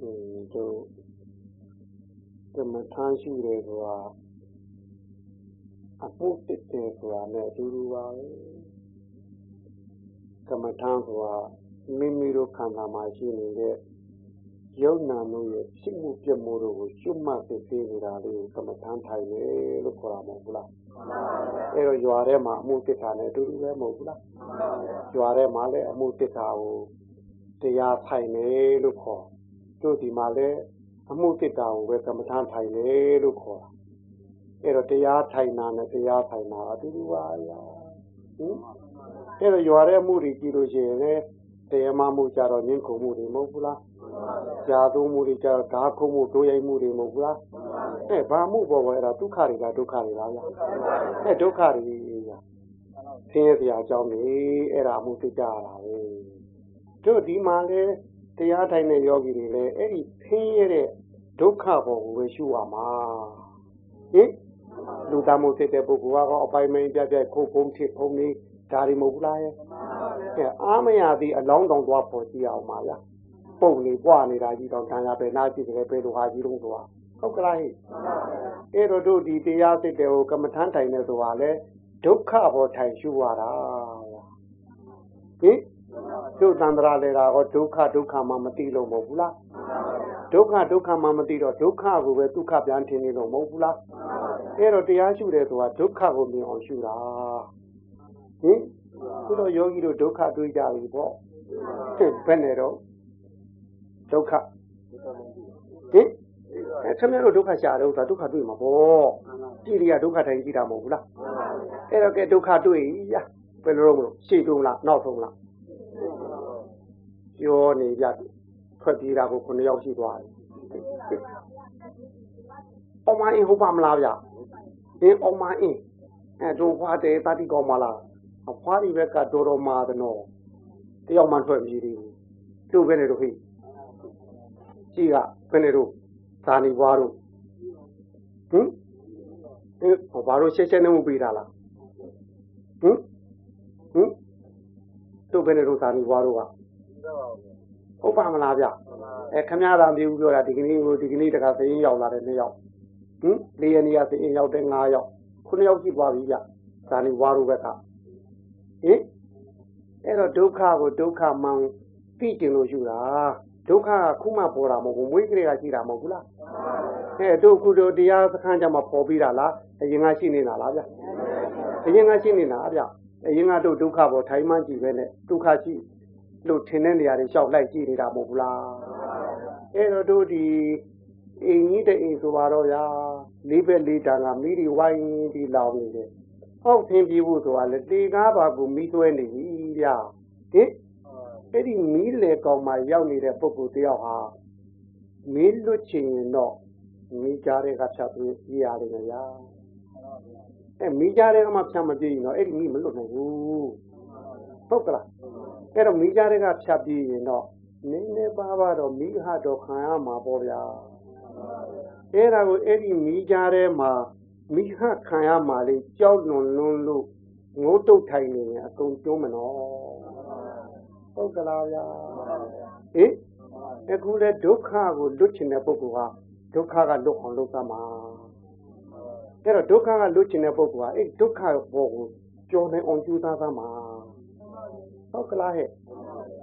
တို့ကမ္မထမ်းရှိတယ်ဆိုတာအဖို့တစ်တယ်ဆိုတာနဲ့အတူတူပါပဲကမ္မထမ်းဆိုတာမိမိတို့ခန္ဓာမှာရှိနေတဲ့ယုံနာတို့ရဲ့ဖြစ်မှုပြမှုတို့ကိုရှုမှတ်သိသိနေတာလေးကိုကမ္မထမ်းထိုင်တယ်လို့ခေါ်တာမဟုတ်ဘူးလားအဲ့တော့ရွာထဲမှာအမှုတစ်တာနဲ့အတူတူပဲမဟုတ်ဘူးလားရွာထဲမှာလည်းအမှုတစ်တာကိုတရားထိုင်တယ်လို့ခေါ် တို့ဒီမှာလည်းအမှုတစ်တာကိုပဲကမ္မထမ်းထိုင်တယ်လို့ခေါ်တာအဲ့တော့တရားထိုင်တာနဲ့တရားထိုင်တာအတူတူပါဗျာဟင်အဲ့တော့ရွာထဲမှုတွေကြည့်လို့ရှိရင်လည်းတရားမမှုကြတော့ညှင်းခုံမှုတွေမဟုတ်ဘူးလားကြာသုံးမှုတွေကြတော့ဓာခုံမှုဒိုးရိုက်မှုတွေမဟုတ်ဘူးလားအဲဘာမှုပေါ်ပေါ်အဲ့ဒါဒုက္ခတွေလားဒုက္ခတွေလားဗျာအဲဒုက္ခတွေဗျာဆင်းရဲစရာအကြောင်းတွေအဲ့ဒါမှုသိကြရတာပဲတို့ဒီမှာလဲ တရားထိုင်တဲ့ယောဂီတွေလည်းအဲ့ဒီဆင်းရဲတဲ့ဒုက္ခပေါ်ကိုပဲရှုရမှာဟင်လူသားမှုဖြစ်တဲ့ပုဂ္ဂိုလ်ကတော့အပိုင်မင်းပြပြခုတ်ဖုံးဖြစ်ဖုံးနေဒါတွေမဟုတ်ဘူးလားရဲ့အဲအာမရသည်အလောင်းတောင်သွားပေါ်ကြည့်အောင်ပါဗျာပုံနေပွားနေတာကြီးတော့ခံရပဲနားကြည့်တယ်ပဲလိုဟာကြီးလုံးဆိုတာဟုတ်ကလားဟဲ့အဲ့တော့တို့ဒီတရားစစ်တဲ့ဟိုကမ္မထမ်းထိုင်နေဆိုတာလေဒုက္ခပေါ်ထိုင်ရှုရတာဟင် တို့တန္တရာလေတာဟောဒုက္ခဒုက္ခမှမသိလို့မဟုတ်ဘူးလားဒုက္ခဒုက္ခမှမသိတော့ဒုက္ခကိုပဲဒုက္ခပြန်ထင်နေလို့မဟုတ်ဘူးလားအဲ့တော့တရားရှုတယ်ဆိုတာဒုက္ခကိုမြင်အောင်ရှုတာဟင်ခုတော့ယောဂီတို့ဒုက္ခတွေ့ကြပြီပေါ့ဘယ်နဲ့တော့ဒုက္ခဟင်အဲခင်ဗျားတို့ဒုက္ခရှာတယ်ဆိုတာဒုက္ခတွေ့မှာပေါ့ကြည်ရီကဒုက္ခတိုင်းကြည့်တာမဟုတ်ဘူးလားအဲ့တော့ကဲဒုက္ခတွေ့ရဘယ်လိုလုပ်မလို့ရှေ့တုံးလားနောက်ဆုံးလား ပြောနေကြထွက်ပြေးတာကိုခုနှစ်ယောက်ရှိသွားတယ်။အောင်မအင်းဟုတ်ပါမလားဗျ။ဒီအောင်မအင်းအဲတို့ဖွားတယ်တတိကောင်းမလား။အဖွားဒီဘက်ကတော်တော်မာတယ်နော်။တယောက်မှထွက်ပြေးသေးဘူး။တို့ပဲနေတို့ဟိ။ကြည်ကဘယ်နေတို့ဇာနီဘွားတို့ဟင်အဲဘာလို့ရှက်ရှက်နေမှုပေးတာလားဟင်ဟင်တို့ဘယ်နေတို့ဇာနီဘွားတို့က ဟုတ်ပါမလားဗျအဲခမရတာမျိုးပြောတာဒီကနေ့ဟိုဒီကနေ့တခါစရင်ရောက်လာတဲ့နှစ်ယောက်ဟင်လေးရနေရစရင်ရောက်တဲ့၅ယောက်ခုနှစ်ယောက်ရှိသွားပြီဗျဇာနီဘွားတို့ဘက်ကဟင်အဲ့တော့ဒုက္ခကိုဒုက္ခမှန်သိကျင်လို့ယူတာဒုက္ခကခုမှပေါ်တာမဟုတ်ဘူးမွေးကလေးကရှိတာမဟုတ်ဘူးလားအဲတို့ခုတို့တရားစခန်းကြမှာပေါ်ပြီးတာလားအရင်ကရှိနေတာလားဗျအရင်ကရှိနေတာဗျအရင်ကတို့ဒုက္ခပေါ်ထိုင်မှန်းကြည့်ပဲနဲ့ဒုက္ခရှိ လို့ထင်တဲ့နေရာတွေလျှောက်လိုက်ကြည့်နေတာမဟုတ်ဘူးလားအဲ့တော့တို့ဒီအိမ်ကြီးတဲ့အိမ်ဆိုပါတော့ဗျာလေးဘက်လေးတန်ကမိတွေဝိုင်းဒီလောင်နေတယ်ဟောက်သင်ပြေဖို့ဆိုတာလေတေကားပါကိုမိသွဲနေပြီဗျာဟင်အဲ့ဒီမီးလေကောင်မှရောက်နေတဲ့ပုဂ္ဂိုလ်တယောက်ဟာမီးလွတ်ချင်ရင်တော့မီးကြားတဲ့ကဖြတ်ပြီးပြရတယ်ခင်ဗျာအဲမီးကြားတဲ့ကမှဖြတ်မပြေရင်တော့အဲ့ဒီမီးမလွတ်နိုင်ဘူးဟုတ်ကလား အဲ့တော့မီးကြားတဲ့ကဖြတ်ပြေရင်တော့နည်းနည်းပါးပါတော့မီးဟတော့ခံရမှာပေါ့ဗျာအဲ့ဒါကိုအဲ့ဒီမီးကြားထဲမှာမိဟခံရမှာလေကြောက်လွန်လွန်းလို့ငိုးတုတ်ထိုင်နေရင်အကုန်ကျုံးမနော်ဟုတ်ကလားဗျာဟင်အခုလေဒုက္ခကိုလွတ်ချင်တဲ့ပုဂ္ဂိုလ်ဟာဒုက္ခကလွတ်အောင်လုပ်သမှာအဲ့တော့ဒုက္ခကလွတ်ချင်တဲ့ပုဂ္ဂိုလ်ဟာအဲ့ဒုက္ခဘောကိုကြော်နေအောင်ကြိုးစားသမှာ ဟုတ်ကလားဟဲ့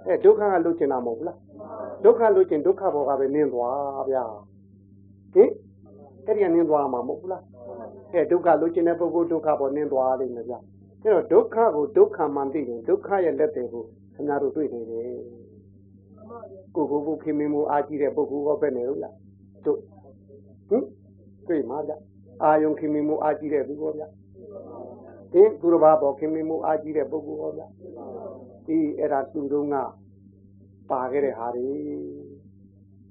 အဲ့ဒုက္ခကလွတ်ချင်တာမဟုတ်ဘူးလားဒုက္ခလွတ်ချင်ဒုက္ခဘောကပဲနင်းသွားဗျာဟင်အဲ့ဒီကနင်းသွားမှာမဟုတ်ဘူးလားအဲ့ဒုက္ခလွတ်ချင်တဲ့ပုဂ္ဂိုလ်ဒုက္ခဘောနင်းသွားလိမ့်မယ်ဗျာအဲ့တော့ဒုက္ခကိုဒုက္ခမှန်သိရင်ဒုက္ခရဲ့လက်တွေကိုခင်ဗျားတို့တွေ့နေတယ်ကိုကိုကိုခင်မင်းမအားကြီးတဲ့ပုဂ္ဂိုလ်ကပဲနေလို့လားတို့ဟင်တွေ့မှာဗျအာယုံခင်မင်းမအားကြီးတဲ့ပုဂ္ဂိုလ်ဗျ ဟင်သူတော်ဘာပေါ်ခင်မင်းမအားကြီးတဲ့ပုဂ္ဂိုလ်ဟောဗျဒီအဲ့ဒါသူတို့ကပါခဲ့တဲ့ဟာတွေ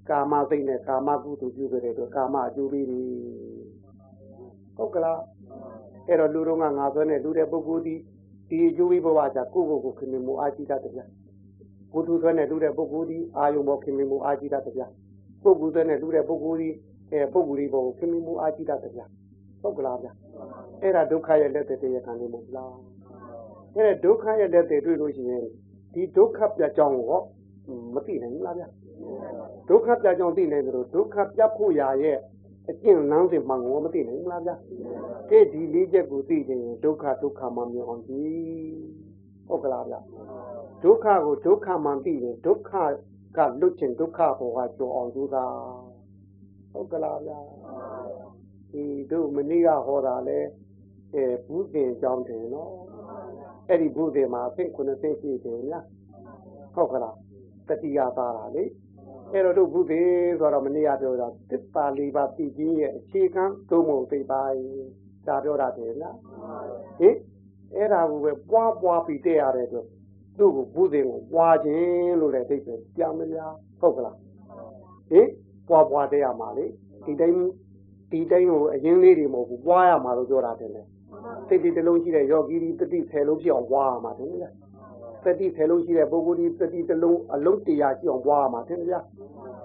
ကာမစိတ်နဲ့ကာမကုသိုလ်ပြုခဲ့တဲ့အတွက်ကာမအကျိုးပေးတယ်ဟုတ်ကလားအဲ့တော့လူတို့ကငါဆွဲနဲ့လူတဲ့ပုဂ္ဂိုလ်ဒီဒီအကျိုးပေးဘဝကြကိုယ့်ကိုယ်ကိုခင်မင်မှုအာကြည့်တတ်တယ်ဗျာကိုသူဆွဲနဲ့လူတဲ့ပုဂ္ဂိုလ်ဒီအာယုံပေါ်ခင်မင်မှုအာကြည့်တတ်တယ်ဗျာပုဂ္ဂိုလ်ဆွဲနဲ့လူတဲ့ပုဂ္ဂိုလ်ဒီအဲပုဂ္ဂိုလ်ဒီပေါ်ခင်မင်မှုအာကြည့်တတ်တယ်ဗျာဟုတ်ကလားဗျာ အဲ့ဒါဒုက္ခရဲ့လက်တွေတရားခံနေမဟုတ်လားအဲ့ဒါဒုက္ခရဲ့လက်တွေတွေ့လို့ရှိရင်ဒီဒုက္ခပြကြောင်းကိုမသိနိုင်ဘူးလားဗျာဒုက္ခပြကြောင်းသိနိုင်တယ်လို့ဒုက္ခပြဖို့ရာရဲ့အကျင့်လမ်းစဉ်မှန်ကိုမသိနိုင်ဘူးလားဗျာကဲဒီလေးချက်ကိုသိရင်ဒုက္ခဒုက္ခမှမြင်အောင်ကြည့်ဟုတ်ကလားဗျာဒုက္ခကိုဒုက္ခမှန်သိရင်ဒုက္ခကလွတ်ခြင်းဒုက္ခဘောကကြောအောင်ကြိုးစားဟုတ်ကလားဗျာဒီတို့မနေ့ကဟောတာလဲ အဲဘူးတင်ကြောင်းတယ်နော်အဲ့ဒီဘူးတင်မှာအသိခုနှစ်သိရှိတယ်လားဟုတ်ကလားတတိယသားတာလေအဲ့တော့တို့ဘုသေဆိုတော့မနေ့ကပြောတာသစ္စာလေးပါးသိခြင်းရဲ့အခြေခံသုံးပုံသိပိုင်းဒါပြောတာတယ်လားဟင်အဲ့ဒါကိုပဲပွားပွားပြီးတဲ့ရတဲ့အတွက်သူ့ကိုဘုသေကိုပွားခြင်းလို့လည်းသိတယ်ကြားမလားဟုတ်ကလားဟင်ပွားပွားတဲ့ရမှာလေဒီတိုင်းဒီတိုင်းကိုအရင်လေးတွေမဟုတ်ဘူးပွားရမှာလို့ပြောတာတယ်လေ စိတ်ဒီတစ်လုံးရှိတဲ့ယောဂီဒီတတိ10လုံးဖြစ်အောင်ပွားရမှာတယ်လေသတိဆယ်လုံးရှိတဲ့ပုဂ္ဂိုလ်ဒီသတိတစ်လုံးအလုံးတရားရှိအောင်ပွားရမှာသင်ဗျာ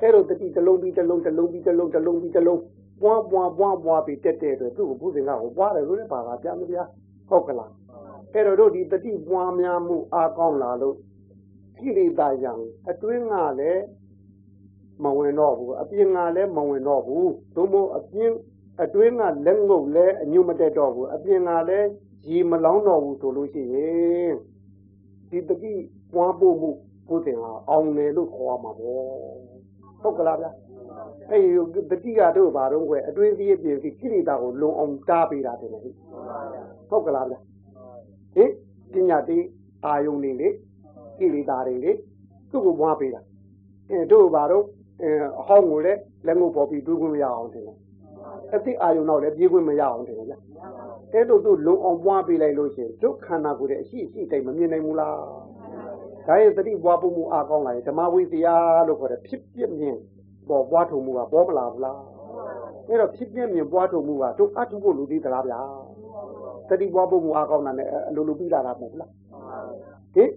အဲ့လိုတတိတစ်လုံးပြီးတစ်လုံးတစ်လုံးပြီးတစ်လုံးတစ်လုံးပြီးတစ်လုံးပွားပွားပွားပွားပြီးတက်တဲ့အတွက်သူ့ကိုဘုဇင်ကကိုပွားတယ်လို့လည်းပါပါဗျာမဗျာဟုတ်ကလားအဲ့တော့တို့ဒီတတိပွားများမှုအားကောင်းလာလို့ကိလေသာရံအတွင်းကလည်းမဝင်တော့ဘူးအပြင်ကလည်းမဝင်တော့ဘူးသို့မဟုတ်အပြင် အတွင်းကလက်ငုပ်လည်းအညွတ်မတက်တော့ဘူးအပြင်ကလည်းရေမလောင်းတော့ဘူးဆိုလို့ရှိရင်ဒီတတိပွားဖို့မှုဘုရင်ဟာအောင်တယ်လို့ခေါ်ရမှာပေါ့ဟုတ်ကလားဗျာအဲ့ဒီတတိကတို့ဘာတော့ကွယ်အတွင်းစည်းအပြင်စီကိရိတာကိုလုံအောင်တားပေးတာတယ်လေဟုတ်ကလားဗျာဟင်ပညာတိအာယုန်နေလေကိရိတာတွေလေသူ့ကိုပွားပေးတာအဲတို့ဘာတော့အဲအဟောင်းကိုလည်းလက်ငုပ်ပေါ်ပြီးတွေးခွင့်မရအောင်တယ် အတိအာယုန်တော့လည်းပြေးခွင့်မရအောင်တယ်ဗျာအဲ့လိုသူလုံအောင်ပွားပေးလိုက်လို့ရှိရင်ဒုက္ခနာကိုယ်ရဲ့အရှိအရှိတိုင်းမမြင်နိုင်ဘူးလားဒါရဲ့တတိပွားဖို့မှုအားကောင်းလာရင်ဓမ္မဝိသယာလို့ခေါ်တဲ့ဖြစ်ပြမြင်ပေါ်ပွားထုံမှုကပေါ်မလာဘူးလားအဲ့တော့ဖြစ်ပြမြင်ပွားထုံမှုကတို့အထုဖို့လူသေးသလားဗျာတတိပွားဖို့မှုအားကောင်းတာနဲ့အလိုလိုပြီးလာတာမဟုတ်လားဟင်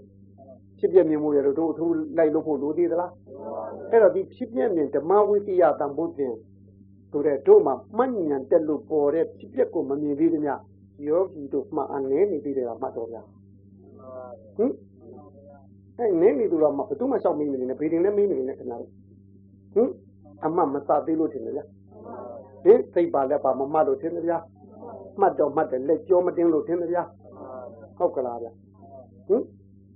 ဖြစ်ပြမြင်မှုရတို့တို့အထူးလိုက်လို့ဖို့လူသေးသလားအဲ့တော့ဒီဖြစ်ပြမြင်ဓမ္မဝိသယာတန်ဖို့တင် ဆိုတဲ့တို့မှာမှတ်ဉာဏ်တက်လို့ပေါ်တဲ့ဖြစ်ပျက်ကိုမမြင်သေးသမျှယောဂီတို့မှအနေနေပြီးတယ်ကမှတ်တော်ဗျာဟင်အဲ့နေနေသူတော့မဘသူမှရှောက်မင်းနေနဲ့ဘေးတင်နဲ့မင်းနေနဲ့ခဏလေးဟင်အမှမစသေးလို့ထင်တယ်ဗျာဟင်စိတ်ပါလက်ပါမမှတ်လို့ထင်တယ်ဗျာမှတ်တော့မှတ်တယ်လက်ကြောမတင်းလို့ထင်တယ်ဗျာဟုတ်ကလားဗျာဟင်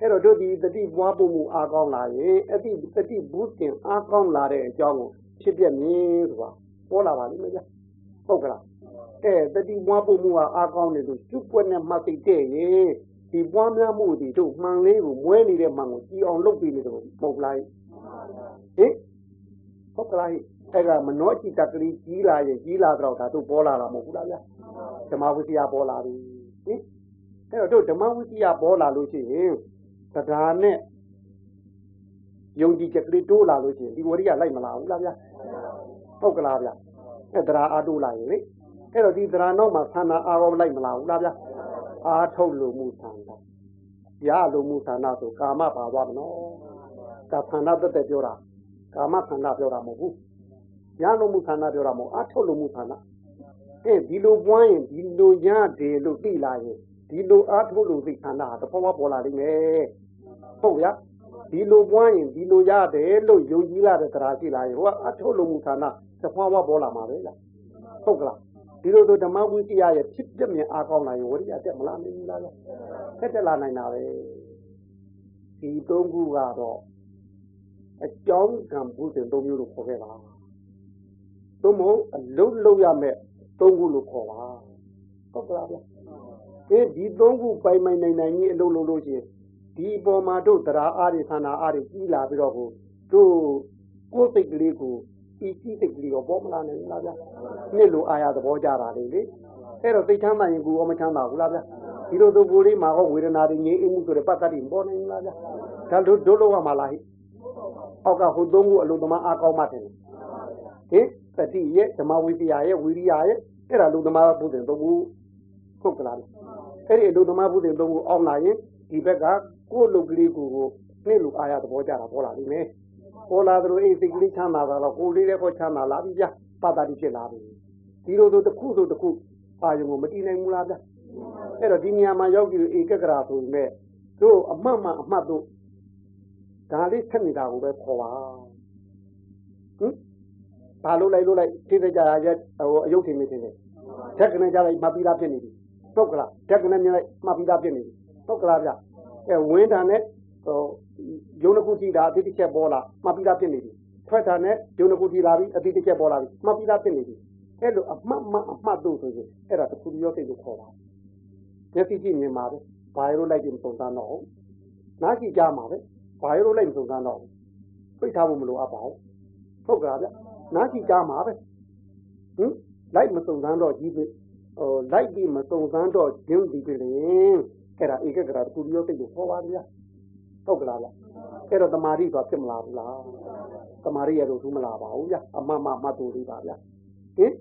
အဲ့တော့တို့ဒီတတိပွားဖို့မူအားကောင်းလာရင်အဲ့ဒီတတိဘူးတင်အားကောင်းလာတဲ့အကြောင်းကိုဖြစ်ပြမြင်ဆိုတာ ပေါ်လာပါလိမ့်မယ်ဗျဟုတ်ကလားအဲတတိပွားဖို့မှုဟာအားကောင်းတယ်လို့ကျွတ်ပွက်နဲ့မှတ်သိတဲ့ရေဒီပွားများမှုဒီတို့မှန်လေးကိုမွဲနေတဲ့မှန်ကိုကြည်အောင်လုပ်ပြီးနေတယ်မဟုတ်လားဟင်ဟုတ်ကလားအဲ့ကမနောจิตကလေးကြီးလာရင်ကြီးလာတော့ဒါတို့ပေါ်လာတာမဟုတ်ဘူးလားဗျဓမ္မဝိသယာပေါ်လာပြီဟင်အဲ့တော့တို့ဓမ္မဝိသယာပေါ်လာလို့ရှိရင်တရားနဲ့ယုံကြည်ချက်ကလေးတိုးလာလို့ရှိရင်ဒီဝရိယလိုက်မလာဘူးလားဗျ ဟုတ်ကလားဗျအဲတရားအားတိုးလာရင်လေအဲ့တော့ဒီတရားနောက်မှာသန္တာအားရောလိုက်မလာဘူးလားဗျအားထုတ်လို့မှုသန္တာရလို့မှုသန္တာဆိုကာမပါသွားမနော်ဒါသန္တာတက်တက်ပြောတာကာမသန္တာပြောတာမဟုတ်ဘူးရလို့မှုသန္တာပြောတာမဟုတ်အားထုတ်လို့မှုသန္တာအဲဒီလိုပွားရင်ဒီလိုရတယ်လို့သိလာရင်ဒီလိုအားထုတ်လို့သိသန္တာဟာတဘောပေါ်လာလိမ့်မယ်ဟုတ်ဗျာ ဒီလိုပွားရင်ဒီလိုရတယ်လို့ယုံကြည်လာတဲ့တရားရှိလာရင်ဟိုကအထုတ်လို့မှုဌာနသဖွားဝပေါ်လာမှာပဲလားဟုတ်ကလားဒီလိုဆိုဓမ္မဝိတ္တရဲ့ဖြစ်ပြမြင်အားကောင်းလာရင်ဝရိယတက်မလားမင်းလားဆက်တက်လာနိုင်တာပဲဒီသုံးခုကတော့အကြောင်းကံဘုရင်သုံးမျိုးလို့ခေါ်ခဲ့ပါသို့မဟုတ်အလုံးလုံးရမယ်သုံးခုလို့ခေါ်ပါဟုတ်ကလားဗျအဲဒီသုံးခုပိုင်ပိုင်နိုင်နိုင်ကြီးအလုံးလုံးလို့ရှိရင် ဒီပေါ်မှာတို့တရားအားတွေခန္ဓာအားတွေကြီးလာပြီးတော့ကိုတို့ကိုယ်စိတ်ကလေးကိုဤကြီးစိတ်ကလေးကိုပေါ်မလာနိုင်ဘူးလားဗျာနှစ်လိုအာရသဘောကြတာလေလေအဲ့တော့သိချမ်းသာရင်ကိုယ်မချမ်းသာဘူးလားဗျာဒီလိုတို့ကိုယ်လေးမှာဟောဝေဒနာတွေငြိမ်းအေးမှုဆိုတဲ့ပတ်သက်တွေပေါ်နေလားဗျာဒါတို့တို့လောက်ရမှာလားဟိအောက်ကဟိုသုံးခုအလုံးသမားအားကောင်းမှတယ်ဟင်တတိရဲ့ဓမ္မဝိပယရဲ့ဝိရိယရဲ့အဲ့ဒါလူသမားဘုရင်သုံးခုဟုတ်ကလားအဲ့ဒီလူသမားဘုရင်သုံးခုအောင်းလာရင်ဒီဘက်က ကိုယ်လုတ်ကလေးကိုကိုနေ့လူအားရသဘောကြတာပေါ်လာပြီမယ်ပေါ်လာသလိုအိစိတ်ကလေးချမ်းသာတာတော့ကိုယ်လေးလည်းပေါ်ချမ်းသာလာပြီဗျာပတာတိဖြစ်လာပြီဒီလိုဆိုတစ်ခုဆိုတစ်ခုအာယုံကိုမတည်နိုင်ဘူးလားဗျာအဲ့တော့ဒီနေရာမှာရောက်ပြီးဧကဂရာဆိုပေမဲ့တို့အမှတ်မှအမှတ်တို့ဓဒါလေးဆက်နေတာကိုပဲခေါ်ပါဟင်ဘာလို့လိုက်လို့လိုက်သိတဲ့ကြရရဲ့ဟိုအယုတ်ထင်နေတယ်ဓက်ကနေကြလိုက်မှပြီးသားဖြစ်နေပြီဟုတ်ကလားဓက်ကနေမြင်လိုက်မှပြီးသားဖြစ်နေပြီဟုတ်ကလားဗျအဲ ဝင်းတာနဲ့ဟိုယုံတစ်ခုကြည့်တာအတိတစ်ချက်ပေါ်လာမှပြီးသားဖြစ်နေပြီထွက်တာနဲ့ယုံတစ်ခုကြည့်လာပြီအတိတစ်ချက်ပေါ်လာပြီမှပြီးသားဖြစ်နေပြီအဲ့လိုအမှတ်မှအမှတ်တို့ဆိုရင်အဲ့ဒါတခုရောစိတ်ကိုခေါ်ပါမျက်စိကြည့်မြင်ပါပဲဘာရိုးလိုက်ပြီးပုံစံတော့နားကြည့်ကြမှာပဲဘာရိုးလိုက်ပုံစံတော့ပိတ်ထားဖို့မလိုအပ်ပါဘူးဟုတ်ကလားဗျနားကြည့်ကြမှာပဲဟင်လိုက်မစုံစမ်းတော့ကြီးပြီဟိုလိုက်ပြီးမစုံစမ်းတော့ကျင်းဒီပြီလေ အဲ့ဒါဧကဂရတခုရောစိတ်ကိုခေါ်ပါဗျာဟုတ်ကလားဗျအဲ့တော့တမာရီဆိုတာဖြစ်မလာဘူးလားတမာရီရတော့သူမလာပါဘူးဗျအမမမတ်တူလေးပါဗျဟင်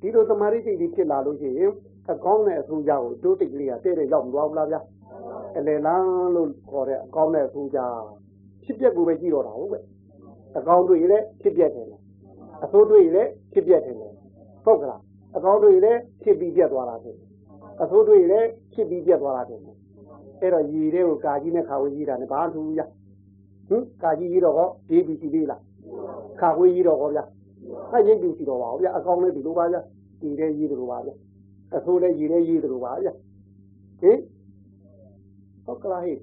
ဒီလိုတမာရီစိတ်ကြီးဖြစ်လာလို့ရှိရင်အကောင်းတဲ့အထူးကြောင့်တိုးတိတ်ကလေးကတဲ့တဲ့ရောက်မသွားဘူးလားဗျအလေလန်းလို့ခေါ်တဲ့အကောင်းတဲ့အထူးကြောင့်ဖြစ်ပျက်ကိုပဲကြည့်တော့တာဟုတ်ကဲ့အကောင်းတွေ့ရင်လည်းဖြစ်ပျက်တယ်အဆိုးတွေ့ရင်လည်းဖြစ်ပျက်တယ်ဟုတ်ကလားအကောင်းတွေ့ရင်လည်းဖြစ်ပြီးပြတ်သွားတာဖြစ် အဆိုးတွေ့ရင်လည်းဖြစ်ပြီးပြတ်သွားတာဖြစ်အဲ့တော့ရည်တဲ့ကိုကာကြီးနဲ့ခါဝေးကြီးတာနဲ့ဘာထူးရဟင်ကာကြီးကြီးတော့ဟောဒီပြီးစီလေးလားခါဝေးကြီးတော့ဟောဗျာအဲ့ရိပ်ပြီးစီတော့ပါဗျာအကောင်းလေးဒီလိုပါဗျာဒီတဲ့ကြီးတို့လိုပါဗျာအဆိုးလေးရည်တဲ့ကြီးတို့လိုပါဗျာဟင်ဟုတ်ကလားဟဲ့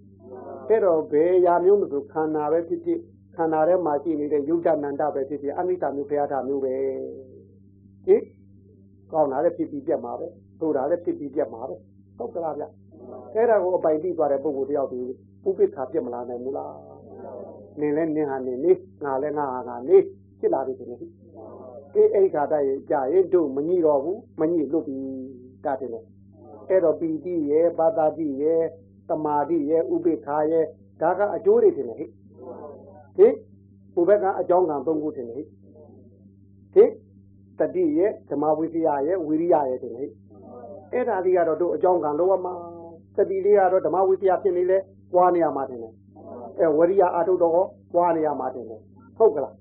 အဲ့တော့ဘယ်ရာမျိုးမဆိုခန္ဓာပဲဖြစ်ဖြစ်ခန္ဓာထဲမှာရှိနေတဲ့ယုတ်တနန္တပဲဖြစ်ဖြစ်အနိစ္စမျိုးဘုရားထာမျိုးပဲဟင်ကောင်းတာလည်းဖြစ်ပြီးပြတ်မှာပဲ သို့တာလည်းဖြစ်ပြီးပြတ်မှာပဲဟုတ်ကလားဗျအဲ့ဒါကိုအပိုင်ပြီးသွားတဲ့ပုဂ္ဂိုလ်တယောက်ဒီဥပိ္ပခာပြတ်မလာနိုင်ဘူးလားနင်လည်းနင်ဟာနေနေငါလည်းငါဟာငါနေဖြစ်လာပြီဆိုရင်အေးအိခါတည်းကြာရင်တို့မညိတော့ဘူးမညိလွတ်ပြီတာတယ်အဲ့တော့ပီတိရဲ့ပါတာတိရဲ့တမာတိရဲ့ဥပိ္ပခာရဲ့ဒါကအကျိုးတွေတင်တယ်ဟဲ့ဟင်ဘုဘက်ကအကြောင်းကံ၃ခုတင်တယ်ဟင်တတိရဲ့ဓမ္မဝိသယရဲ့ဝိရိယရဲ့တင်တယ် အဲ့ဒါလေးကတော့တို့အကြောင်းကံလောမှာတတိလေးကတော့ဓမ္မဝိသယဖြစ်နေလဲပွားနေရမှာတင်တယ်အဲဝရိယအာထုတော်ပွားနေရမှာတင်တယ်ဟုတ်ကလား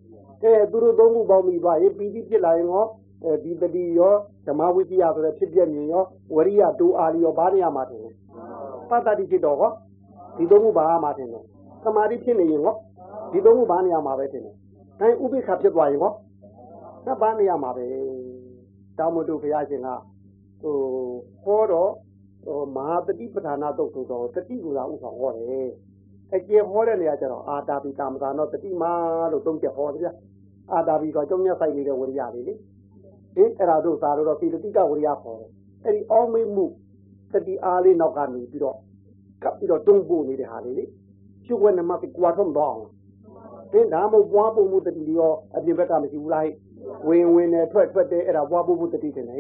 အဲသူတို့သုံးခုပေါင်းပြီးသွားရင်ပီတိဖြစ်လာရင်ရောအဲဒီတတိရောဓမ္မဝိသယဆိုတဲ့ဖြစ်ပြမြင်ရောဝရိယဒူအာလီရောဘာနေရမှာတင်တယ်ပတ္တတိဖြစ်တော့ဟောဒီသုံးခုဘာမှာတင်တယ်သမာဓိဖြစ်နေရင်ဟောဒီသုံးခုဘာနေရမှာပဲတင်တယ်အဲဥပိ္ပခဖြစ်သွားရင်ဟောသဘာနေရမှာပဲတောင်းမတို့ဘုရားရှင်က ဟိုဟောတော့ဟိုမဟာတတိပဌာနာတုတ်ဆိုတော့တတိကူလာဥဆောင်ဟောတယ်အကျေဟောတဲ့နေရာကျတော့အာတာပိကာမသာနောတတိမာလို့သုံးချက်ဟောတယ်ဗျအာတာပိကကျုံမြတ်ဆိုင်နေတဲ့ဝရိယလေးလေအင်းအဲ့ဒါတို့သာလို့တော့ပိတတိကဝရိယခေါ်တယ်အဲ့ဒီအောင်းမိမှုတတိအားလေးနောက်ကနေပြီးတော့ကပ်ပြီးတော့တွန်းပို့နေတဲ့ဟာလေးလေကျုပ်ကနမပိကွာထုံးတော့အောင်အင်းဒါမှမဟုတ်ပွားပုံမှုတတိရောအပြင်ဘက်ကမရှိဘူးလားဝင်ဝင်နဲ့ထွက်ထွက်တဲ့အဲ့ဒါပွားပုံမှုတတိတယ်လေ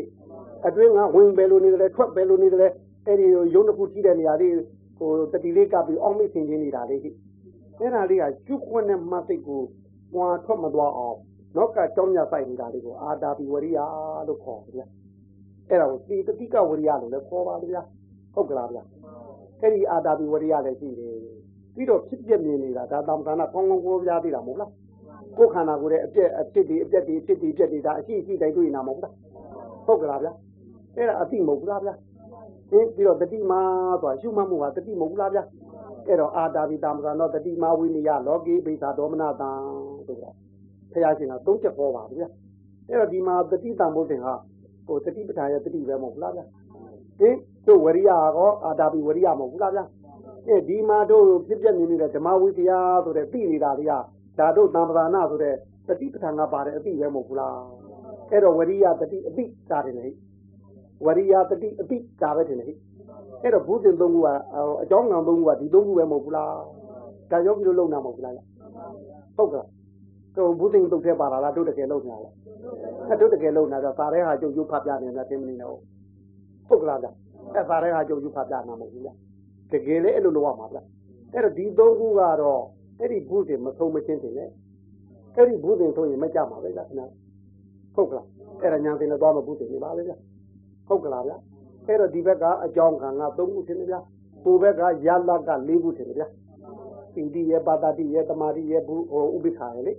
အတွင်းကဝင်ပဲလို့နေတယ်ထွက်ပဲလို့နေတယ်အဲ့ဒီရုံးတစ်ခုကြည့်တဲ့နေရာလေးဟိုတတိလေးကပ်ပြီးအောင်းမိဆင်ခြင်းနေတာလေးရှိအဲ့ဒါလေးကကျုပ်ခွနဲ့မသိကိုပွာထွက်မသွားအောင်နောက်ကကြောင်းမြဆိုင်နေတာလေးကိုအာတာပိဝရိယလို့ခေါ်တယ်ဗျအဲ့ဒါကိုတိတတိကဝရိယလို့လည်းခေါ်ပါဗျာဟုတ်ကလားဗျအဲ့ဒီအာတာပိဝရိယလည်းရှိတယ်ပြီးတော့ဖြစ်ပြမြင်နေတာဒါတမ္ပဏကောင်းကောင်းကိုပြားသေးတာမဟုတ်လားကိုယ်ခန္ဓာကိုယ်ရဲ့အပြက်အဖြစ်ဒီအပြက်ဒီအဖြစ်ဒီအပြက်ဒီဒါအရှိအရှိတိုင်းတွေ့နေတာမဟုတ်လားဟုတ်ကလားဗျ အဲ့ဒါအတိမဟုတ်ဘူးလားဗျအင်းပြီးတော့တတိမာဆိုတာရှုမှတ်မှုဟာတတိမဟုတ်ဘူးလားဗျအဲ့တော့အာတာပိတမ္ပဏတော့တတိမာဝိနည်းလောကေဘိသာဒေါမနတံဆိုတော့ဖရာရှင်ကသုံးချက်ဟောပါဗျာအဲ့တော့ဒီမှာတတိတံဘုဒ္ဓင်ဟာဟိုတတိပဋ္ဌာန်ရဲ့တတိပဲမဟုတ်လားဗျာဟင်တို့ဝရိယကောအာတာပိဝရိယမဟုတ်ဘူးလားဗျာအဲဒီမှာတို့ဖြစ်ပြနေနေတဲ့ဓမ္မဝိသယာဆိုတဲ့သိနေတာတွေကဒါတို့သံပဒါနဆိုတဲ့တတိပဋ္ဌာန်ကပါတဲ့အသိပဲမဟုတ်ဘူးလားအဲ့တော့ဝရိယတတိအသိဒါတယ်လေ ဝရိယတတိအသိဒါပဲတယ်လေအဲ့တော့ဘုဇင်သုံးခုကအကြောင်းငံသုံးခုကဒီသုံးခုပဲမဟုတ်ဘူးလားဒါယောဂီတို့လုံနာမဟုတ်ဘူးလားဟုတ်ကဲ့တော့ဘုဇင်တုတ်ထဲပါတာလားတို့တကယ်လုံနာလားအဲ့တို့တကယ်လုံနာတော့ပါတဲ့ဟာကျုပ်ရုပ်ဖတ်ပြနေတာသိမနေတော့ဟုတ်ကလားဗျအဲ့ပါတဲ့ဟာကျုပ်ရုပ်ဖတ်ပြနာမဟုတ်ဘူးလားတကယ်လေအဲ့လိုလုပ်ရမှာဗျအဲ့တော့ဒီသုံးခုကတော့အဲ့ဒီဘုဇင်မဆုံးမချင်းတင်လေအဲ့ဒီဘုဇင်ဆိုရင်မကြမှာပဲဗျခင်ဗျဟုတ်ကလားအဲ့ဒါညာတင်လည်းသွားမဘုဇင်နေပါလေဗျ ဟုတ်ကလားဗျအဲ့တော့ဒီဘက်ကအကြောင်းခံကသုံးခုထင်တယ်ဗျဟိုဘက်ကရလက၄ခုထင်တယ်ဗျပီတိရဲ့ပါတာတိရဲ့တမာတိရဲ့ဘုဟိုဥပိ္ပခာရဲ့လေ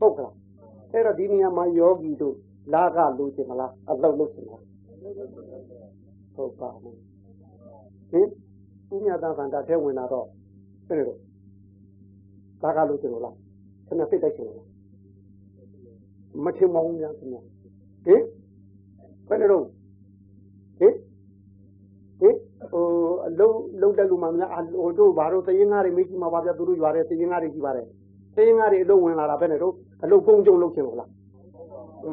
ဟုတ်ကလားအဲ့တော့ဒီနေရာမှာယောဂီတို့လာကလိုချင်မလားအလောက်လုပ်ချင်လားဟုတ်ပါဘူးဟင်ဥညာတန်ခန္ဓာထဲဝင်လာတော့အဲ့လိုဒါကလို့ကျွန်တော်လားခင်ဗျစိတ်တိုက်ရှင်လားမထင်ပါဘူးများခင်ဗျဟင်ဘယ်လိုတော့ဟင်ဟင်ဟို အလုံးလုံးတက်လူမှများဟိုတို့ဘာလို့သရင်ငါးတွေမေးကြည့်မှာပါဗျသူတို့ရွာတဲ့သရင်ငါးတွေကြည့်ပါတယ်သရင်ငါးတွေအလုံးဝင်လာတာပဲနဲ့တို့အလုံးကုန်းကျုံလုံးချင်လို့လား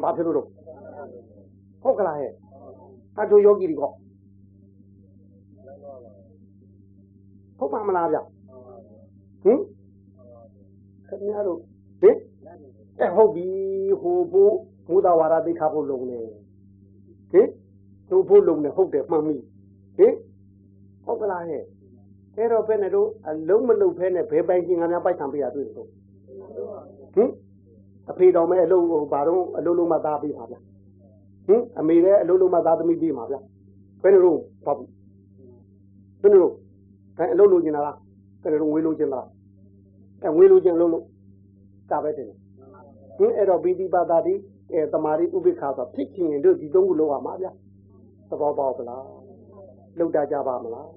ဘာဖြစ်လို့တော့ဟုတ်ကလားဟဲ့အတူယောဂီတွေကဟုတ်ပါမလားဗျဟင်ခင်ဗျားတို့ဟင်အဲဟုတ်ပြီဟိုဘိုးမူတာဝါရသိခါဖို့လုံနေဟင်တို့ဖို့လုံနေဟုတ်တယ်မှန်ပြီဟင် ဟုတ်ကလားဟဲ့အဲ့တော့ဘယ်နဲ့တို့အလုံးမလုံးဖဲနဲ့ဘယ်ပိုင်ချင်းငါများပိုက်ဆံပေးရတွေ့တယ်တို့ဟင်အဖေတော်မဲအလုံးဟိုဘာတော့အလုံးလုံးမသားပေးပါဗျဟင်အမေလည်းအလုံးလုံးမသားသမီးပေးပါဗျဘယ်နဲ့တို့ဘာဘူးဘယ်နဲ့တို့အဲအလုံးလုံးကျင်လားဘယ်နဲ့တို့ဝေးလုံးကျင်လားအဲဝေးလုံးကျင်လုံးလို့ဒါပဲတင်ဟင်အဲ့တော့ဘီတိပါတာဒီအဲတမာရီဥပိ္ပခါဆိုဖြစ်ချင်ရင်တို့ဒီသုံးခုလောက်ပါမှာဗျသဘောပေါက်ကလားလောက်တာကြပါမလား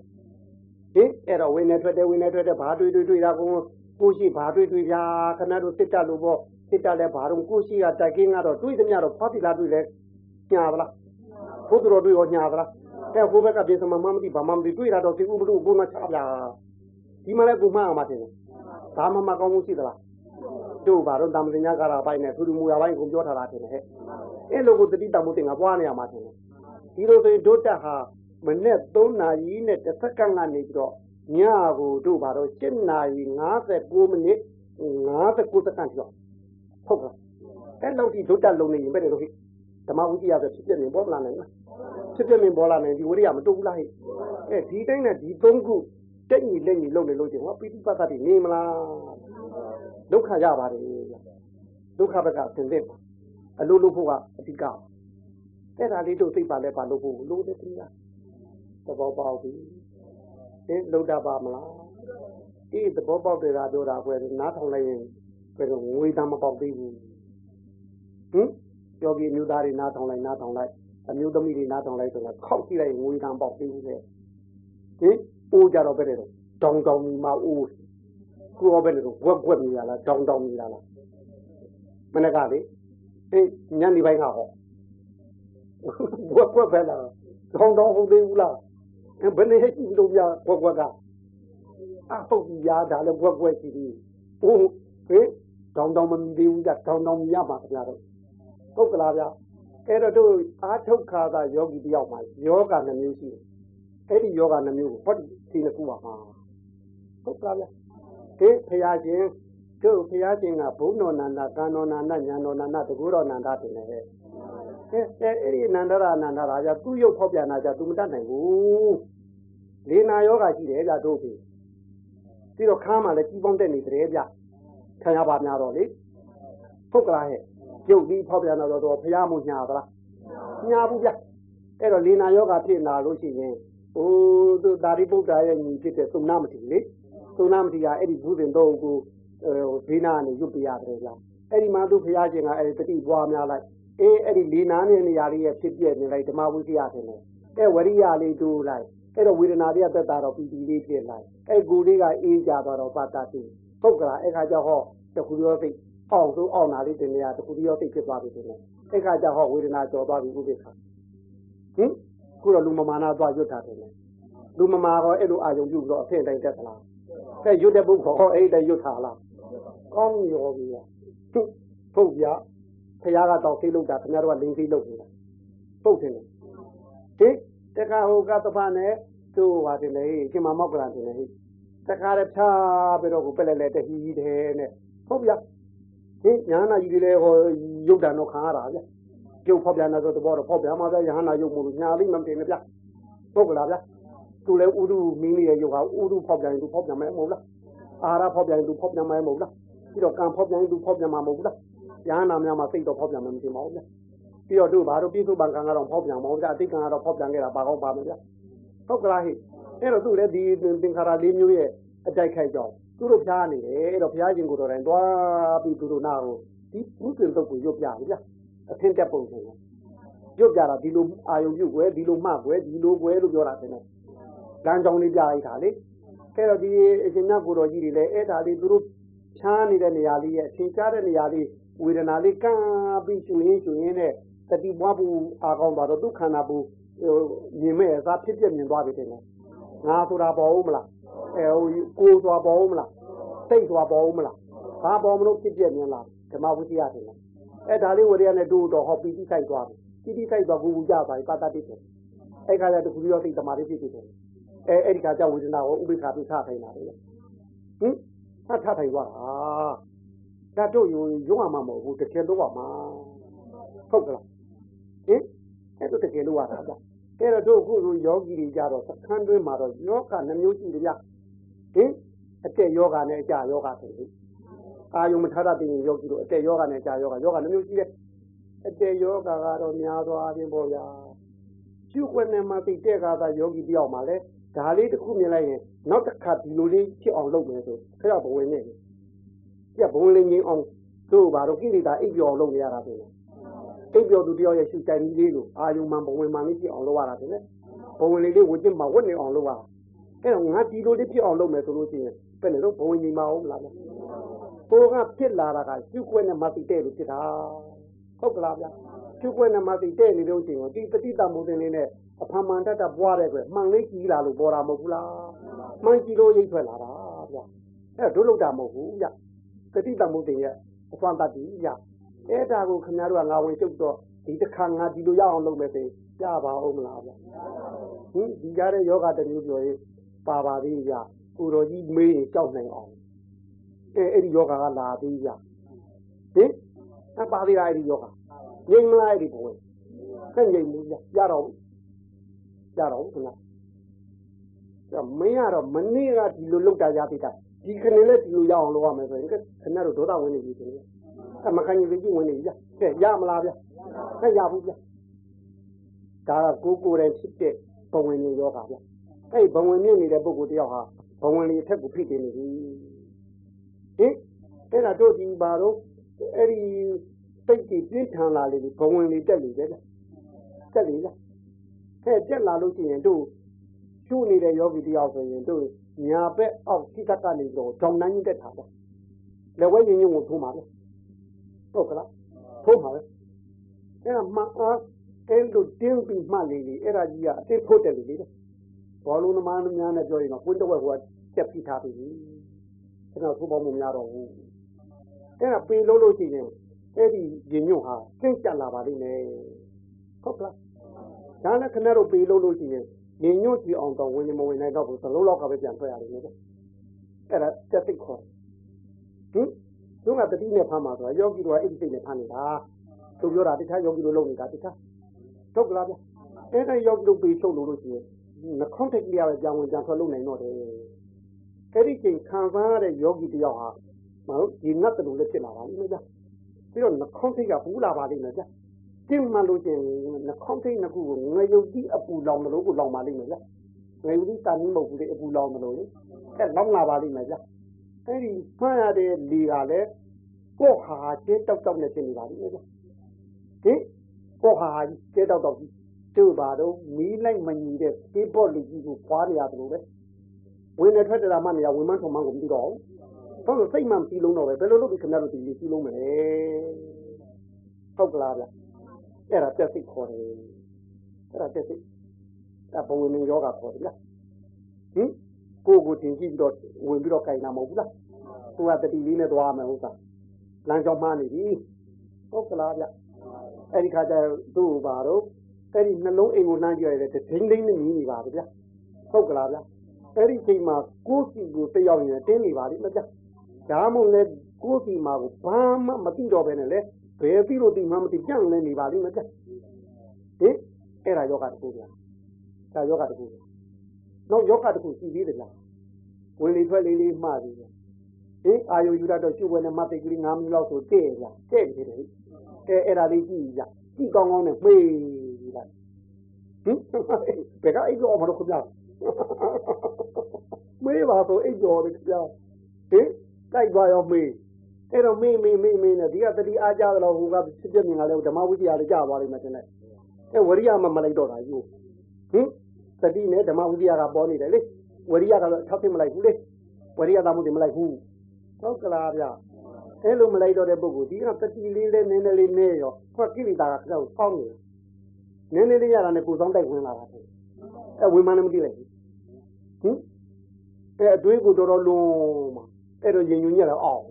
ဟင်အဲ့တော့ဝင်းနေထွက်တယ်ဝင်းနေထွက်တယ်ဘာတွေ့တွေ့တွေ့တာကိုကိုရှိဘာတွေ့တွေ့ဗျာခဏတို့စစ်တက်လို့ပေါ့စစ်တက်လဲဘာတော့ကိုရှိကတိုက်ကင်းကတော့တွေ့သမျှတော့ဖွားတိလာတွေ့လဲညာဗလားဘုဒ္ဓတော်တွေ့ရောညာဗလားတဲ့ဟိုဘက်ကပြင်စမမမသိဘာမှမသိတွေ့တာတော့သိဥပဒုဘုန်းမချဗျာဒီမှာလဲကိုမှအောင်မတင်ဘူးဘာမှမကောင်းမှုရှိသလားတို့ဘာတော့တမ္ပညာကာရပိုင်းနဲ့သူလူမူရပိုင်းကိုပြောထားတာတင်ဟဲ့အဲ့လိုကိုတတိတမှုတင်ကပွားနေရမှာတင်ဒီလိုဆိုရင်ဒုတက်ဟာ မနေ့3နာရီနဲ့တစ်စက္ကန့်ကနေပြီးတော့ညကိုတို့ဘာတော့7နာရီ59မိနစ်59စက္ကန့်ကျော်ဟုတ်ကဲ့အဲ့လောက်ဒီဒုတက်လုံးနေရင်ဘယ်လိုလုပ်ဟိဓမ္မဝိတ္တရားဆိုဖြစ်ပြနေပေါ်လာနိုင်လားဖြစ်ပြနေပေါ်လာနိုင်ဒီဝိရိယမတူဘူးလားဟိအဲဒီတိုင်းနဲ့ဒီသုံးခုတက်ညီလက်ညီလုပ်နေလို့ချင်းဟောပိဋိပတ်တိနေမလားဒုက္ခရပါတယ်ဗျဒုက္ခဘက်ကအသင်သင့်ပါအလိုလိုဖို့ကအဓိကအဲ့ဒါလေးတို့သိပါလဲပါလို့ဖို့လို့တဲ့ခင်ဗျာ သဘောပေါက်ပြီဒီလုံတာပါမလားဒီသဘောပေါက်တယ်ကပြောတာကွယ်နားထောင်လိုက်ရင်ဘယ်တော့ငွေသားမပေါက်သေးဘူးဟင်ယောဂီမျိုးသားတွေနားထောင်လိုက်နားထောင်လိုက်အမျိုးသမီးတွေနားထောင်လိုက်ဆိုတော့ခောက်ကြည့်လိုက်ငွေသားပေါက်သေးဘူးလေဟင်အိုးကြတော့ပဲတဲ့တောင်တောင်မှာအိုးကိုယ်ပဲလို့ဝက်ဝက်နေရလားတောင်တောင်နေရလားမနေ့ကလေအေးညနေပိုင်းကဟောဝက်ဝက်ပဲလားတောင်တောင်ဟုတ်သေးဘူးလား ဘယ်နေဟဲ့ကြည့်လို့ပြဝက်ဝက်ကအဟုတ်ကြီးရတာလည်းဝက်ဝက်ရှိသေးဟိုဟေးတောင်တောင်မမီသေးဘူးကြတောင်တောင်မြရမှာခင်ဗျားတို့ဟုတ်ကလားဗျအဲ့တော့တို့အာထုတ်ခါသာယောဂီတယောက်မှာယောဂနှမျိုးရှိတယ်အဲ့ဒီယောဂနှမျိုးကိုဟောဒီဒီနှစ်ခုပါမှာဟုတ်ကလားဗျဟေးဖရာရှင်တို့ဖရာရှင်ကဘုံတော်နန္ဒကံတော်နန္ဒညာတော်နန္ဒတကူတော်နန္ဒတင်တယ်ဟဲ့အဲအဲ့ဒီနန္ဒရနန္ဒရာကြသူ့ရုပ်ဖောက်ပြန်တာကြသူမတတ်နိုင်ဘူး လေနာယောဂရှိတယ်ဗျတို့ပြီပြီးတော့ခါမှလည်းကြီးပေါင်းတက်နေတယ်ဗျခံရပါများတော့လေဟုတ်ကလားဟဲ့ရုပ်ပြီးဖောက်ပြန်တော့တော့ဖရာမှုညာသလားညာဘူးဗျအဲ့တော့လေနာယောဂဖြစ်လာလို့ရှိရင်ဟိုသူဒါရိပုတ္တရာရဲ့ညီဖြစ်တဲ့သုဏမတိလေသုဏမတိကအဲ့ဒီဘုရင်တော်ကိုဒေနာကနေရွတ်ပြရတယ်ဗျအဲ့ဒီမှာသူဖရာရှင်ကအဲ့ဒီတတိပွားများလိုက်အေးအဲ့ဒီလေနာနဲ့နေရာလေးရဲ့ဖြစ်ပြနေလိုက်ဓမ္မဝိသယတင်တယ်အဲ့ဝရိယလေးတိုးလိုက် အဲ့တော့ဝေဒနာတွေကသက်တာတော့ပီတိလေးဖြစ်လိုက်အဲ့ကိုလေးကအေးကြသွားတော့ပါတာတိဟုတ်ကလားအဲ့ခါကျဟောတခုရောစိတ်အောင်ဆိုအောင်နာလေးတင်နေရတခုရောစိတ်ဖြစ်သွားပြီတင်တယ်အဲ့ခါကျဟောဝေဒနာကျော်သွားပြီဥပိ္ပခာဟင်ခုတော့လူမမာနာသွားရွတ်တာတယ်လူမမာတော့အဲ့လိုအာယုံပြုတော့အဖင့်တိုင်းတက်သလားကဲရွတ်တဲ့ပုဂ္ဂိုလ်ဟောအဲ့တိုင်းရွတ်တာလားကောင်းရောပြီဟုတ်ပြဖခင်ကတော့သိလို့တာခင်ဗျားတို့ကလင်းသိလို့နေတာပုတ်တယ်ဟိ တခါဟိုကသဖနဲ့သူ့ဟာတယ်လေရှင်မမောက်ကလာတယ်လေတခါလည်းဖြားပြီးတော့ကိုပက်လက်လက်တဟီးတယ်နဲ့ဟုတ်ဗျဟိညာနာကြီးတွေလည်းဟောရုပ်တံတော့ခံရတာဗျကျုပ်ဖောက်ပြန်တဲ့သဘောတော့ဖောက်ပြန်မှာဗျယဟနာရုပ်မို့လို့ညာလိမ့်မတင်နဲ့ဗျဟုတ်ကလားဗျသူလည်းဥဒုမင်းရဲ့ရုပ်ဟာဥဒုဖောက်ပြန်သူဖောက်ပြန်မယ်မဟုတ်လားအာရဖောက်ပြန်သူဖောက်ပြန်မယ်မဟုတ်လားပြီးတော့ကံဖောက်ပြန်သူဖောက်ပြန်မှာမဟုတ်လားယဟနာများမှာစိတ်တော့ဖောက်ပြန်မယ်မတင်ပါဘူးဗျ ပြီးတော့တို့ဘာတို့ပြည့်စုံပံကံကတော့ဖောက်ပြန်မဟုတ်ဗျအတိတ်ကံကတော့ဖောက်ပြန်ခဲ့တာပါကောင်းပါမယ်ဗျဟုတ်ကလားဟိအဲ့တော့သူလည်းဒီသင်္ခါရလေးမျိုးရဲ့အတိုက်ခိုက်ကြောင်းသူတို့ဖျားနေတယ်အဲ့တော့ဘုရားရှင်ကိုယ်တော်တိုင်သွားပြီးသူတို့နာကိုဒီဘုရင်တုတ်ကိုရွတ်ပြပြီဗျအထင်တက်ပုံစံနဲ့ရွတ်ပြတာဒီလိုအာယုံပြုတ်ွယ်ဒီလိုမှတ်ွယ်ဒီလိုွယ်လို့ပြောတာတင်တယ်လမ်းကြောင်းလေးပြလိုက်တာလေအဲ့တော့ဒီအရှင်မြတ်ကိုယ်တော်ကြီးတွေလည်းအဲ့ဒါလေးသူတို့ချားနေတဲ့နေရာလေးရဲ့အထင်ရှားတဲ့နေရာလေးဝေဒနာလေးကန်းပြီးကျွင်းကျွင်းနဲ့ တတိပွားဖို့အာကောင်းသွားတော့ဒုက္ခနာဘူးမြင်မဲ့အစားဖြစ်ပြမြင်သွားပြီတဲ့ငါဆိုတာပေါ်ဦးမလားအဲဟိုကိုဆိုတာပေါ်ဦးမလားစိတ်ဆိုတာပေါ်ဦးမလားဘာပေါ်မလို့ဖြစ်ပြမြင်လားဓမ္မဝိသယတယ်အဲဒါလေးဝရိယနဲ့တို့တော့ဟောပီတိဆိုင်သွားပြီပီတိဆိုင်သွားကူကူကြပါပြီပါတတိတယ်အဲ့ခါကျတခုပြီးတော့သိတမာလေးဖြစ်ဖြစ်တယ်အဲအဲ့ဒီခါကျဝေဒနာကိုဥပိ္ပခာပိခထိုင်တာလေဟင်ဟတ်ထထိုင်သွားတာဒါတို့ယုံယုံရမှာမဟုတ်ဘူးတကယ်လို့ရမှာဟုတ်ကလား ဟင်အဲ့တော့တကယ်လို့ရတာဗျအဲ့တော့တို့အခုလိုယောဂီတွေကြတော့သခန်းတွင်းမှာတော့ယောဂနှမျိုးရှိတယ်ဗျဟင်အတက်ယောဂနဲ့အကြယောဂဆိုလို့အာယုံမထားတဲ့ရင်ယောဂီတို့အတက်ယောဂနဲ့အကြယောဂယောဂနှမျိုးရှိတယ်အတက်ယောဂကတော့များသောအားဖြင့်ပေါ့ဗျာကျုပ်ွက်နဲ့မှသိတဲ့ကသာယောဂီတယောက်မှလည်းဒါလေးတစ်ခုမြင်လိုက်ရင်နောက်တစ်ခါဒီလိုလေးဖြစ်အောင်လုပ်မယ်ဆိုခရဘဝင်နေတယ်ပြဘဝင်လေးငင်းအောင်တို့ဘာလို့ကိလေသာအိပ်ပျော်လုပ်နေရတာပဲအိ ပ်ပျော်သူတယောက်ရဲ့ရှုတိုင်လေးလိုအာယုံမှဘဝင်မှလေးဖြစ်အောင်လုပ်ရတာပဲဘဝင်လေးလေးဝှကျင်မှဝတ်နေအောင်လုပ်ရတာအဲ့တော့ငါဒီလိုလေးဖြစ်အောင်လုပ်မယ်ဆိုလို့ရှိရင်ဘယ်နဲ့တော့ဘဝင်ညီမအောင်လားဗျဟိုကဖြစ်လာတာကရှုွက်နဲ့မသိတဲ့လို့ဖြစ်တာဟုတ်ကလားဗျရှုွက်နဲ့မသိတဲ့နေလို့ရှိရင်ဒီပฏิတမုဒ္ဒင်းလေးနဲ့အဖမှန်တတ်တပွားတဲ့ကွမှန်လေးကြီးလာလို့ပေါ်တာမဟုတ်ဘူးလားမှန်ကြီးလို့ရိပ်ထွက်လာတာဗျအဲ့တို့လောက်တာမဟုတ်ဘူးဗျပฏิတမုဒ္ဒင်းရဲ့အစွမ်းတတ်ကြီးဗျ အဲ့ဒါကိုခင်ဗျားတို့ကငါဝင်ချုပ်တော့ဒီတစ်ခါငါဒီလိုရအောင်လုပ်မယ်ဆိုကြပါဦးမလားဗျဟင်ဒီကြတဲ့ယောဂတမျိုးပြောရေးပါပါသေးဗျကိုတော်ကြီးမေးရင်ကြောက်နိုင်အောင်အဲအဲ့ဒီယောဂကလာသေးဗျဟင်အပါသေးလားအဲ့ဒီယောဂငြိမ်မလားအဲ့ဒီဘဝင်ဆက်ငြိမ်ဘူးဗျရတော့ကြတော့ခင်ဗျာမင်းကတော့မနေ့ကဒီလိုလောက်တာရပြီတာဒီခဏလေးဒီလိုရအောင်လုပ်ရမယ်ဆိုရင်ခင်ဗျားတို့ဒေါသဝင်နေပြီဆိုရင် အမကန်ကြီးကြီးဝင်နေပြီဗျကဲရမလားဗျဟဲ့ရဘူးဗျဒါကကိုကိုယ်တိုင်ဖြစ်တဲ့ဘဝင်နေရောပါဗျအဲ့ဘဝင်မြင့်နေတဲ့ပုဂ္ဂိုလ်တယောက်ဟာဘဝင်လေးအထက်ကိုဖိတင်နေပြီဟင်အဲ့ဒါတို့ဒီပါတော့အဲ့ဒီစိတ်ကြီးပြင်းထန်လာလေဘဝင်လေးတက်နေတယ်ဗျတက်လေလားဟဲ့တက်လာလို့ရှိရင်တို့ရှုနေတဲ့ယောဂီတယောက်ဆိုရင်တို့ညာဘက်အောက်ထိကကနေတော့ကြောင်နှင်းတက်တာပေါ့လက်ဝဲရင်ရင်ကိုထိုးမှာပဲ ဟုတ်ကလားထိုးမှာပဲအဲ့ဒါမှအားအဲ့လိုတင်းပြီးမှလေလေအဲ့ဒါကြီးကအစ်ဖို့တယ်လေလေဘောလုံးသမားများနဲ့ပြောရင်တော့ကွင်းတော့ဟိုကတက်ပြီးထားပြီကျွန်တော်ထိုးပေါင်းမှုများတော့ဘူးအဲ့ဒါပေလို့လို့ရှိရင်အဲ့ဒီရင်ညွန့်ဟာကျင့်ကြလာပါလိမ့်မယ်ဟုတ်ကလားဒါနဲ့ခဏတော့ပေးလို့လို့ရှိရင်ညင်ညွတ်ကြည့်အောင်တော့ဝင်မဝင်နိုင်တော့ဘူးသလုံးလောက်ကပဲပြန်ထွက်ရတယ်လေအဲ့ဒါတက်သိခေါ်ဟင် သူကတတိနဲ့ဖမ်းမှာဆိုတာယောဂီတို့ကအဲ့ဒီစိတ်နဲ့ဖမ်းနေတာသူပြောတာတခြားယောဂီတို့လုပ်နေတာတခြားဟုတ်ကလားဗျအဲ့ဒါယောဂီတို့ပေးချုပ်လို့လို့ရှိရင်နှခေါင်းထက်ကလေးရပဲပြန်ဝင်ပြန်ထွက်လုပ်နိုင်တော့တယ်အဲ့ဒီချိန်ခံစားရတဲ့ယောဂီတယောက်ဟာမဟုတ်ဒီငတ်တူလည်းဖြစ်လာပါလိမ့်မယ်ဗျပြီးတော့နှခေါင်းထိတ်ကပူလာပါလိမ့်မယ်ဗျတင်းမှလို့ချင်းနှခေါင်းထိတ်နှစ်ခုကိုငရုတ်တိအပူလောင်လို့ကိုလောင်ပါလိမ့်မယ်ဗျငရုတ်တိတာနည်းမဟုတ်ဘူးလေအပူလောင်လို့လေအဲလောင်လာပါလိမ့်မယ်ဗျ အဲ့ဒီဖမ်းရတဲ့လေကလည်းကိုဟာကျဲတောက်တောက်နဲ့ဖြစ်နေပါလိမ့်မယ်ဗျဟင်ကိုဟာကျဲတောက်တောက်ကြီးတို့ပါတော့မီးလိုက်မညီတဲ့ပေးပေါ့လူကြီးကိုပွားနေရတယ်လို့ပဲဝင်နေထွက်တယ်လားမနေရဝင်မထုံမကိုမသိတော့ဘူးဟုတ်လို့စိတ်မှန်ပြီးလုံးတော့ပဲဘယ်လိုလုပ်ပြီးခင်ဗျားတို့ဒီလေးပြီးလုံးမလဲဟုတ်ကလားဗျအဲ့ဒါပြက်စိတ်ခေါ်တယ်အဲ့ဒါပြက်စိတ်အဘဝင်မင်းယောဂခေါ်တယ်ဗျဟင် ကိုကိုတင်ကြည့်ပြီးတော့ဝင်ပြီးတော့ကြိုင်တာမဟုတ်ဘူးလားသူကတတိလေးနဲ့သွားမယ်ဟုတ်သားလမ်းကြောင်းမှားနေပြီဟုတ်ကလားဗျအဲ့ဒီခါကျသူ့ဘာတော့အဲ့ဒီနှလုံးအိမ်ကိုနှမ်းကြည့်ရတဲ့ဒိန်းဒိန်းနဲ့ညီးနေပါဗျဟုတ်ကလားဗျအဲ့ဒီချိန်မှာကိုယ်စီကိုတယောက်ရင်တင်းနေပါလိမ့်မဗျဒါမှမဟုတ်လေကိုယ်စီမှာကိုဘာမှမသိတော့ဘဲနဲ့လေဘယ်သိလို့သိမှမသိကြံ့လဲနေပါလိမ့်မဗျဟင်အဲ့ဒါယောဂတခုဗျဒါယောဂတခု နောက်ယောဂတခုရှိသေးတယ်လားဝင်လေထွက်လေလေးမှားသေးတယ်ဟင်အာယုယူရတော့ကျုပ်ဝဲနဲ့မသိကလေး9မိနစ်လောက်ဆိုတဲ့ဗျတဲ့နေတယ်အဲအဲ့ဒါလေးကြည့်ကြကြည့်ကောင်းကောင်းနဲ့မေးလိုက်ဟင်ဘယ်ကအိတ်တော်မလို့ခင်ဗျာမေးပါဆိုအိတ်တော်လေခင်ဗျာဟင်တိုက်သွားရောမေးအဲ့တော့မေးမေးမေးမေးနဲ့ဒီကတတိအားကြတော့ဟိုကဖြစ်ပြမြင်လာလဲဓမ္မဝိသရာလေးကြာသွားလိမ့်မယ်တင်လေအဲဝရိယမမလိုက်တော့တာယူဟင် တတိနဲ့ဓမ္မဝိသရာကပေါ်နေတယ်လေဝရိယကတော့ထောက်ဖြစ်မလိုက်ဘူးလေဝရိယသာမှုတွေမလိုက်ဘူးဟုတ်ကလားဗျအဲ့လိုမလိုက်တော့တဲ့ပုဂ္ဂိုလ်ဒီကတတိလေးလေးနည်းနည်းလေးနဲ့ရောဟောကိလေသာကခက်ဆောင်းနေနည်းနည်းလေးရတာနဲ့ကိုယ်ဆောင်တိုက်ဝင်လာတာတဲ့အဲဝင်မှလည်းမသိလိုက်ဘူးဟင်အဲအတွေးကိုတော်တော်လုံးမှာအဲ့တော့ရင်ညွန်ကြီးကတော့အောက်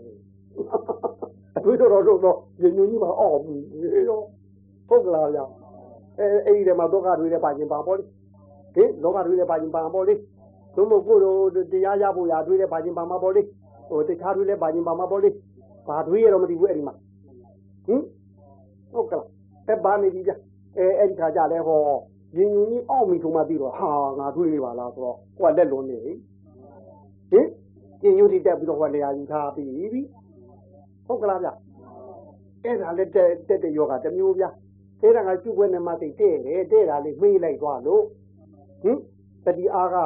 အတွေးတော်တော်လုံးတော့ရင်ညွန်ကြီးမှာအောက်ဘူးရောဟုတ်ကလားဗျအဲအဲ့ဒီထဲမှာဒုက္ခတွေလည်းပါခြင်းပါပေါ့လေ ဟင်လောကတွေလည်းပါခြင်းပါပေါ့လေသို့မဟုတ်ကိုယ်တို့တရားရဖို့ရာတွေလည်းပါခြင်းပါမှာပေါ့လေဟိုတခြားတွေလည်းပါခြင်းပါမှာပေါ့လေဘာတွေရတော့မသိဘူးအဲ့ဒီမှာဟင်ဟုတ်ကလားအဲဘာနေပြီဗျအဲအဲ့ဒီခါကြလဲဟောရင်ညွန်ကြီးအောက်မိထုံမှပြီးတော့ဟာငါတွေးနေပါလားဆိုတော့ကိုကလက်လွန်နေဟင်ကျင်ညွတ်တိတက်ပြီးတော့ဟောနေရာယူထားပြီးပြီဟုတ်ကလားဗျအဲ့ဒါလည်းတက်တက်တဲ့ယောဂတစ်မျိုးဗျအဲ့ဒါကကျုပ်ပွဲနဲ့မှသိတဲ့တယ်တဲ့တာလေးမေးလိုက်သွားလို့ ဟင်တတိအားက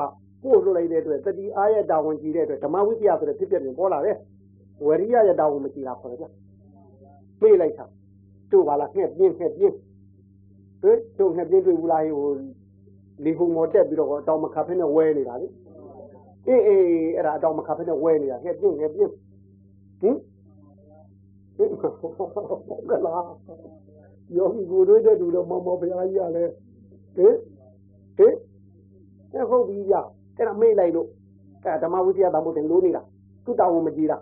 ပို့လွတ်လိုက်တဲ့အတွက်တတိအားရဲ့တာဝန်ကြီးတဲ့အတွက်ဓမ္မဝိပ္ပယဆိုတဲ့ဖြစ်ဖြစ်ပြင်ပေါ်လာတယ်ဝရိယရဲ့တာဝန်မကြီးတာခေါ်တယ်ဗျမေးလိုက်တာတို့ပါလားငှက်ပြင်းငှက်ပြင်းဟင်တို့ငှက်ပြင်းတွေ့ဘူးလားဟိုလီဟုံမော်တက်ပြီးတော့တောင်မခါဖဲနဲ့ဝဲနေတာလေအေးအေးအဲ့ဒါအတောင်မခါဖဲနဲ့ဝဲနေတာငှက်ပြင်းငှက်ပြင်းဟင်ကလာယောဂီကိုတွေးတဲ့သူတော့မောင်မောင်ဘုရားကြီးကလည်းဟင်ဟင် အဲ့ဟုတ်ပြီဗျအဲ့ဒါမေ့လိုက်လို့အဲ့ဓမ္မဝိသယတမို့တင်လို့နေတာသူ့တောင်းမကြည့်တာ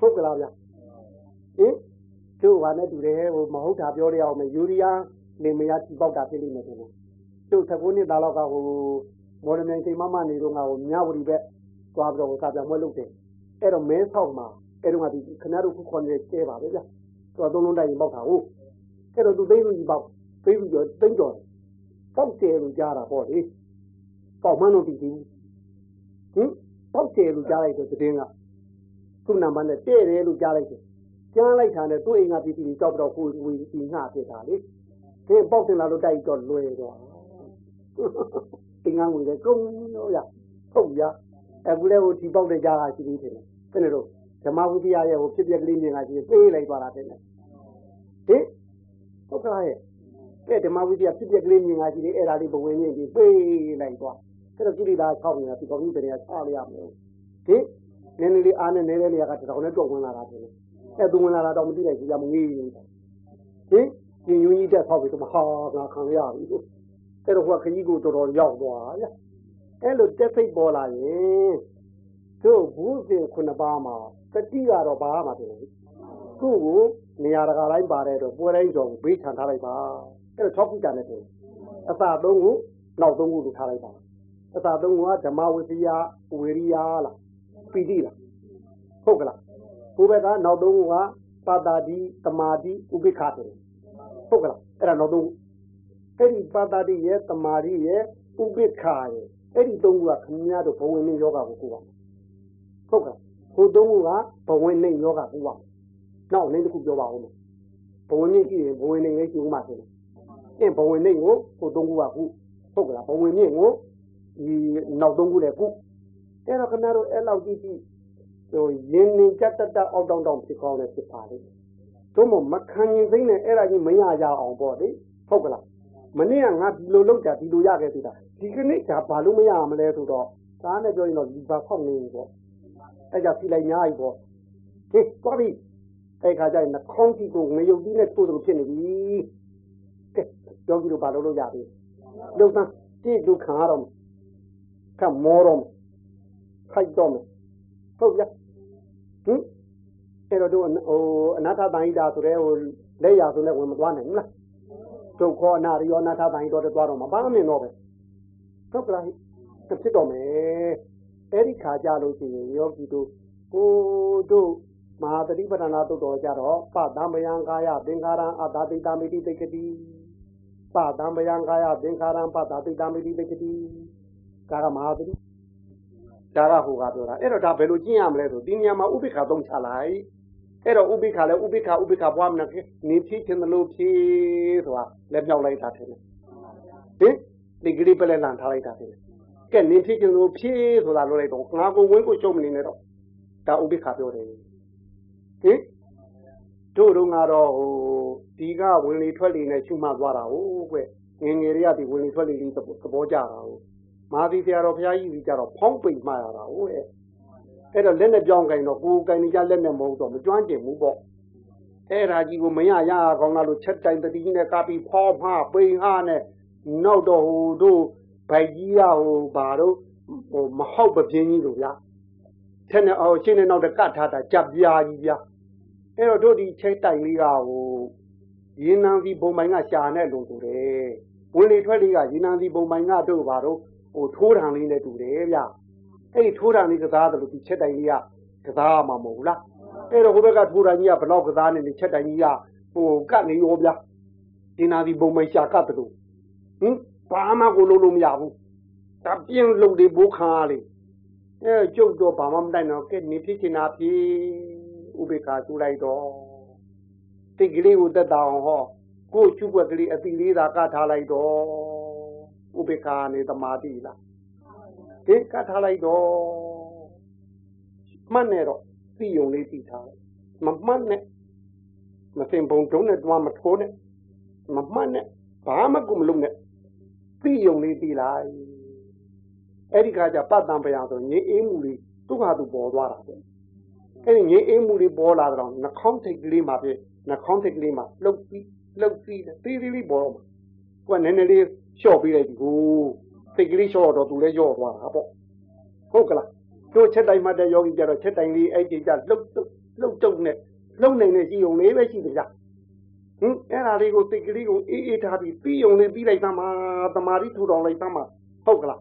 ဟုတ်ကလားဗျဟင်တို့ဟာနဲ့တူတယ်ဟိုမဟုတ်တာပြောရအောင်မယ်ယူရီးယားနေမရတိပေါက်တာဖြစ်လိမ့်မယ်ဆိုလို့တို့19နှစ်သားလောက်ကဟိုမော်ဒယ်မြိုင်စိန်မမနေတော့ငါဟိုမြဝတီဘက်သွားပြီးတော့စာပြန်မွဲလုပ်တယ်အဲ့တော့မဲဆောက်မှာအဲ့တော့ကဒီခဏတို့ခုခွန်နေကျဲပါပဲဗျသူကသုံးလုံးတိုက်ရင်ပေါက်တာဟုတ်အဲ့တော့သူသိလို့ကြီးပေါက်သိပြီးတော့သိတော့ပေါက်တယ်လို့ကြားတာပေါ့လေ ပေါက်မှန်းလို့ပြီးပြီဟင်ပေါက်တယ်လို့ကြားလိုက်တော့သတင်းကသူ့နံပါတ်နဲ့တဲ့တယ်လို့ကြားလိုက်တယ်ကြားလိုက်တာနဲ့သူ့အိမ်ကပြည်ပြည်ကြောက်တော့ကိုဝေဒီငှဖြစ်တာလေဒီပေါက်တင်လာလို့တိုက်တော့လွယ်တော့တင်ငန်းဝင်တယ်ကုန်းရောရဟုတ်ရအခုလည်းဟိုဒီပေါက်တဲ့ကြားကရှိသေးတယ်ဘယ်လိုလို့ဓမ္မဝိသယရဲ့ဟိုဖြစ်ပြကလေးမြင်လာချင်းပေးလိုက်သွားတာတဲ့ဟင်ဟုတ်ကဲ့ရဲ့ကဲဓမ္မဝိသယဖြစ်ပြကလေးမြင်လာချင်းအဲ့ဒါလေးဘဝင်မြင့်ပြီးပေးလိုက်သွား အဲ့တော့ကိရိတာ6နေတာဒီကောင်းကြီးတရားချလိုက်ရမယ်ဟင်နည်းနည်းလေးအားနဲ့နေတဲ့နေရာကတောင်နဲ့တော့ဝင်လာတာပဲအဲ့သူဝင်လာတာတော့မသိလိုက်ဘူးကြမငေးဟင်ရှင်ယုံကြီးတက်ဆောက်ပြီးတော့ဟာငါခံရပြီအဲ့တော့ဟိုခကြီးကိုတော်တော်ရောက်သွားဗျအဲ့လိုတက်ဖိတ်ပေါ်လာရင်တို့ဘူးစဉ်ခုနှစ်ပါးမှာတတိကတော့ဘာမှမဖြစ်ဘူးသူ့ကိုနေရာတကာတိုင်းပါတဲ့တော့ပွဲတိုင်းကျော်ကိုဘေးခြံထားလိုက်ပါအဲ့တော့6ခုတန်နဲ့တယ်အသာသုံးခုနောက်သုံးခုလို့ထားလိုက်ပါ အသာသုံးခုကဓမ္မဝိသယဝေရိယလားပီတိလားဟုတ်ကလားဘုဘက်ကနောက်သုံးခုကပါတာတိတမာတိဥပိ္ပခာတယ်ဟုတ်ကလားအဲ့ဒါနောက်သုံးခုအဲ့ဒီပါတာတိရဲ့တမာတိရဲ့ဥပိ္ပခာရဲ့အဲ့ဒီသုံးခုကခင်ဗျားတို့ဘဝင်နေယောဂကိုကိုပါဟုတ်ကဲ့ဟိုသုံးခုကဘဝင်နေယောဂကိုပါနောက်လည်းတစ်ခုပြောပါဦးမယ်ဘဝင်နေရှိရင်ဘဝင်နေလည်းရှိဦးမှာဆိုတယ်အင်းဘဝင်နေကိုဟိုသုံးခုကခုဟုတ်ကဲ့ဘဝင်မြင့်ကို ဒီနောက်သုံးခုလည်းခုအဲ့တော့ခင်ဗျားတို့အဲ့လောက်ကြည့်ကြည့်ဟိုရင်းနေကြက်တက်တက်အောက်တောင်းတောင်းဖြစ်ကောင်းတယ်ဖြစ်ပါလေတို့မမခံရင်သိနေအဲ့ဒါကြီးမရကြအောင်ပေါ့လေဟုတ်ကလားမနေ့ကငါဒီလိုလောက်တာဒီလိုရခဲ့သေးတာဒီကနေ့ဒါဘာလို့မရမလဲဆိုတော့ဒါနဲ့ပြောရင်တော့ဒီဘာဖောက်နေပေါ့အဲ့ကြောင့်စီလိုက်ညားပြီပေါ့ဟေးသွားပြီအဲ့ခါကျရင်နှာခေါင်းကြီးကိုငရုတ်ကြီးနဲ့ထိုးတယ်ဖြစ်နေပြီကဲပြောပြီးတော့ဘာလို့လို့ရပြီလုံသန်းကြည့်ဒုက္ခရတော့ ကမောတော့ခိုက်တော့မယ်ဟုတ်ပြဟင်အဲ့တော့တို့ဟိုအနာထတိုင်းတာဆိုတဲ့ဟိုလက်ရဆိုလည်းဝင်မသွားနိုင်ဘူးလားဒုက္ခအနာရောအနာထတိုင်းတော့သွားတော့မှာဘာမှမမြင်တော့ပဲဟုတ်ကလားဖြစ်တော့မယ်အဲ့ဒီခါကြလို့ရှိရင်ယောဂီတို့ကိုတို့မဟာတတိပဋ္ဌာနာတုတ်တော်ကြတော့ပတံပယံကာယသင်္ခါရံအတာတိတမိတိတိကတိပတံပယံကာယသင်္ခါရံပတာတိတမိတိတိကတိ ဒါကမဟာတတိဒါကဟိုကပြောတာအဲ့တော့ဒါဘယ်လိုကျင့်ရမလဲဆိုဒီနေရာမှာဥပိ္ပခာသုံးချလိုက်အဲ့တော့ဥပိ္ပခာလဲဥပိ္ပခာဥပိ္ပခာဘွားမနာခဲ့နေဖြည့်ခြင်းလို့ဖြည့်ဆိုတာလက်မြောက်လိုက်တာထင်တယ်ဟင်ဒီဂရိပလဲလန်ထားလိုက်တာထင်တယ်ကဲနေဖြည့်ခြင်းလို့ဖြည့်ဆိုတာလို့လိုက်တော့ငါကိုဝင်းကိုရှုံးမနေနဲ့တော့ဒါဥပိ္ပခာပြောတယ်ဟင်တို့တို့ကတော့ဟိုဒီကဝင်လေထွက်လေနဲ့ရှုမှတ်သွားတာဟုတ်ကွငငယ်တွေကဒီဝင်လေထွက်လေလေးသဘောကြတာဟုတ် မာသီဆရာတော်ဘုရားကြီးကြီးကြတော့ဖောင်းပိန်မှရတာဟုတ်ရဲ့ဟအဲ့တော့လက်နဲ့ပြောင်းကြင်တော့ကိုယ်ကြင်နေကြလက်နဲ့မဟုတ်တော့မကျွမ်းကျင်ဘူးပေါ့အဲ့ဒါကြီးကိုမရရကောင်းလားလို့ချက်တိုင်တတိနဲ့ကပြီးဖောဖားပိန်ဟာနဲ့နောက်တော့ဟိုတို့ဗိုက်ကြီးရဟိုဘာတို့ဟိုမဟုတ်ပပြင်းကြီးလို့ဗျာထက်နဲ့အော်ရှင်းနေနောက်တကတ်ထားတာကြပ်ပြားကြီးဗျာအဲ့တော့တို့ဒီချက်တိုင်လေးကဟိုရင်းနှံစီဘုံမိုင်းကရှာနဲ့လို့ဆိုတယ်ဝင်လေထွက်လေးကရင်းနှံစီဘုံမိုင်းကတို့ဘာတို့ ဟိုထိုးထန်လေးနဲ့တူတယ်ဗျာအဲ့ဒီထိုးထန်လေးကစားတယ်လို့ဒီချက်တိုင်လေးကကစားမှာမဟုတ်ဘူးလားအဲ့တော့ဟိုဘက်ကထိုးထန်ကြီးကဘလောက်ကစားနေနေချက်တိုင်ကြီးကဟိုကတ်နေရောဗျာရင်းနှံစီဘုံမိုင်းရှာကတ်တယ်လို့ဟင်ဘာမှကိုလုံးလို့မရဘူးတပြင်းလုံးတွေဘိုးခါလေအဲကျုပ်တော့ဘာမှမတိုင်တော့ကဲနေဖြစ်ချင်တာပြီဥပေက္ခကျူလိုက်တော့တိတ်ကလေးကိုတက်တာအောင်ဟောကိုကျုပ်ွက်ကလေးအတိလေးသာကထားလိုက်တော့ ဥပေက္ခနေတမာတိလားဟင်ကထားလိုက်တော့မှတ်နေတော့သိုံလေးသိထားလိုက်မမှတ်နဲ့မစင်ဘုံတုံးနဲ့တွားမထိုးနဲ့မမှတ်နဲ့ဘာမှကိုမလုပ်နဲ့သိယုံလေးသိလိုက်အဲ့ဒီခါကျပတ်တံပယံဆိုငြိအေးမှုလေးသူ့ဟာသူပေါ်သွားတာပဲအဲ့ဒီငြိအေးမှုလေးပေါ်လာတော့နှာခေါင်းထိတ်ကလေးမှာပြနှာခေါင်းထိတ်ကလေးမှာလှုပ်ပြီးလှုပ်ပြီးသေးသေးလေးပေါ်တော့မှာကိုကနည်းနည်းလေး လျှော့ပြီးလိုက်ဒီကိုထိတ်ကလေးလျှော့တော့သူလည်းလျော့သွားတာပေါ့ဟုတ်ကလားတို့ချက်တိုင်းမှတဲ့ယောဂီကြတော့ချက်တိုင်းလေးအဲ့ဒီကြလှုပ်လှုပ်တုတ်နဲ့လှုပ်နိုင်နေရှိုံလေးပဲရှိတယ်ကြာဟင်အဲ့ဒါလေးကိုတိတ်ကလေးကိုအေးအေးထားပြီးပြီးုံလေးပြီးလိုက်သမ်းမှာတမာရီထူတော်လိုက်သမ်းမှာဟုတ်ကလား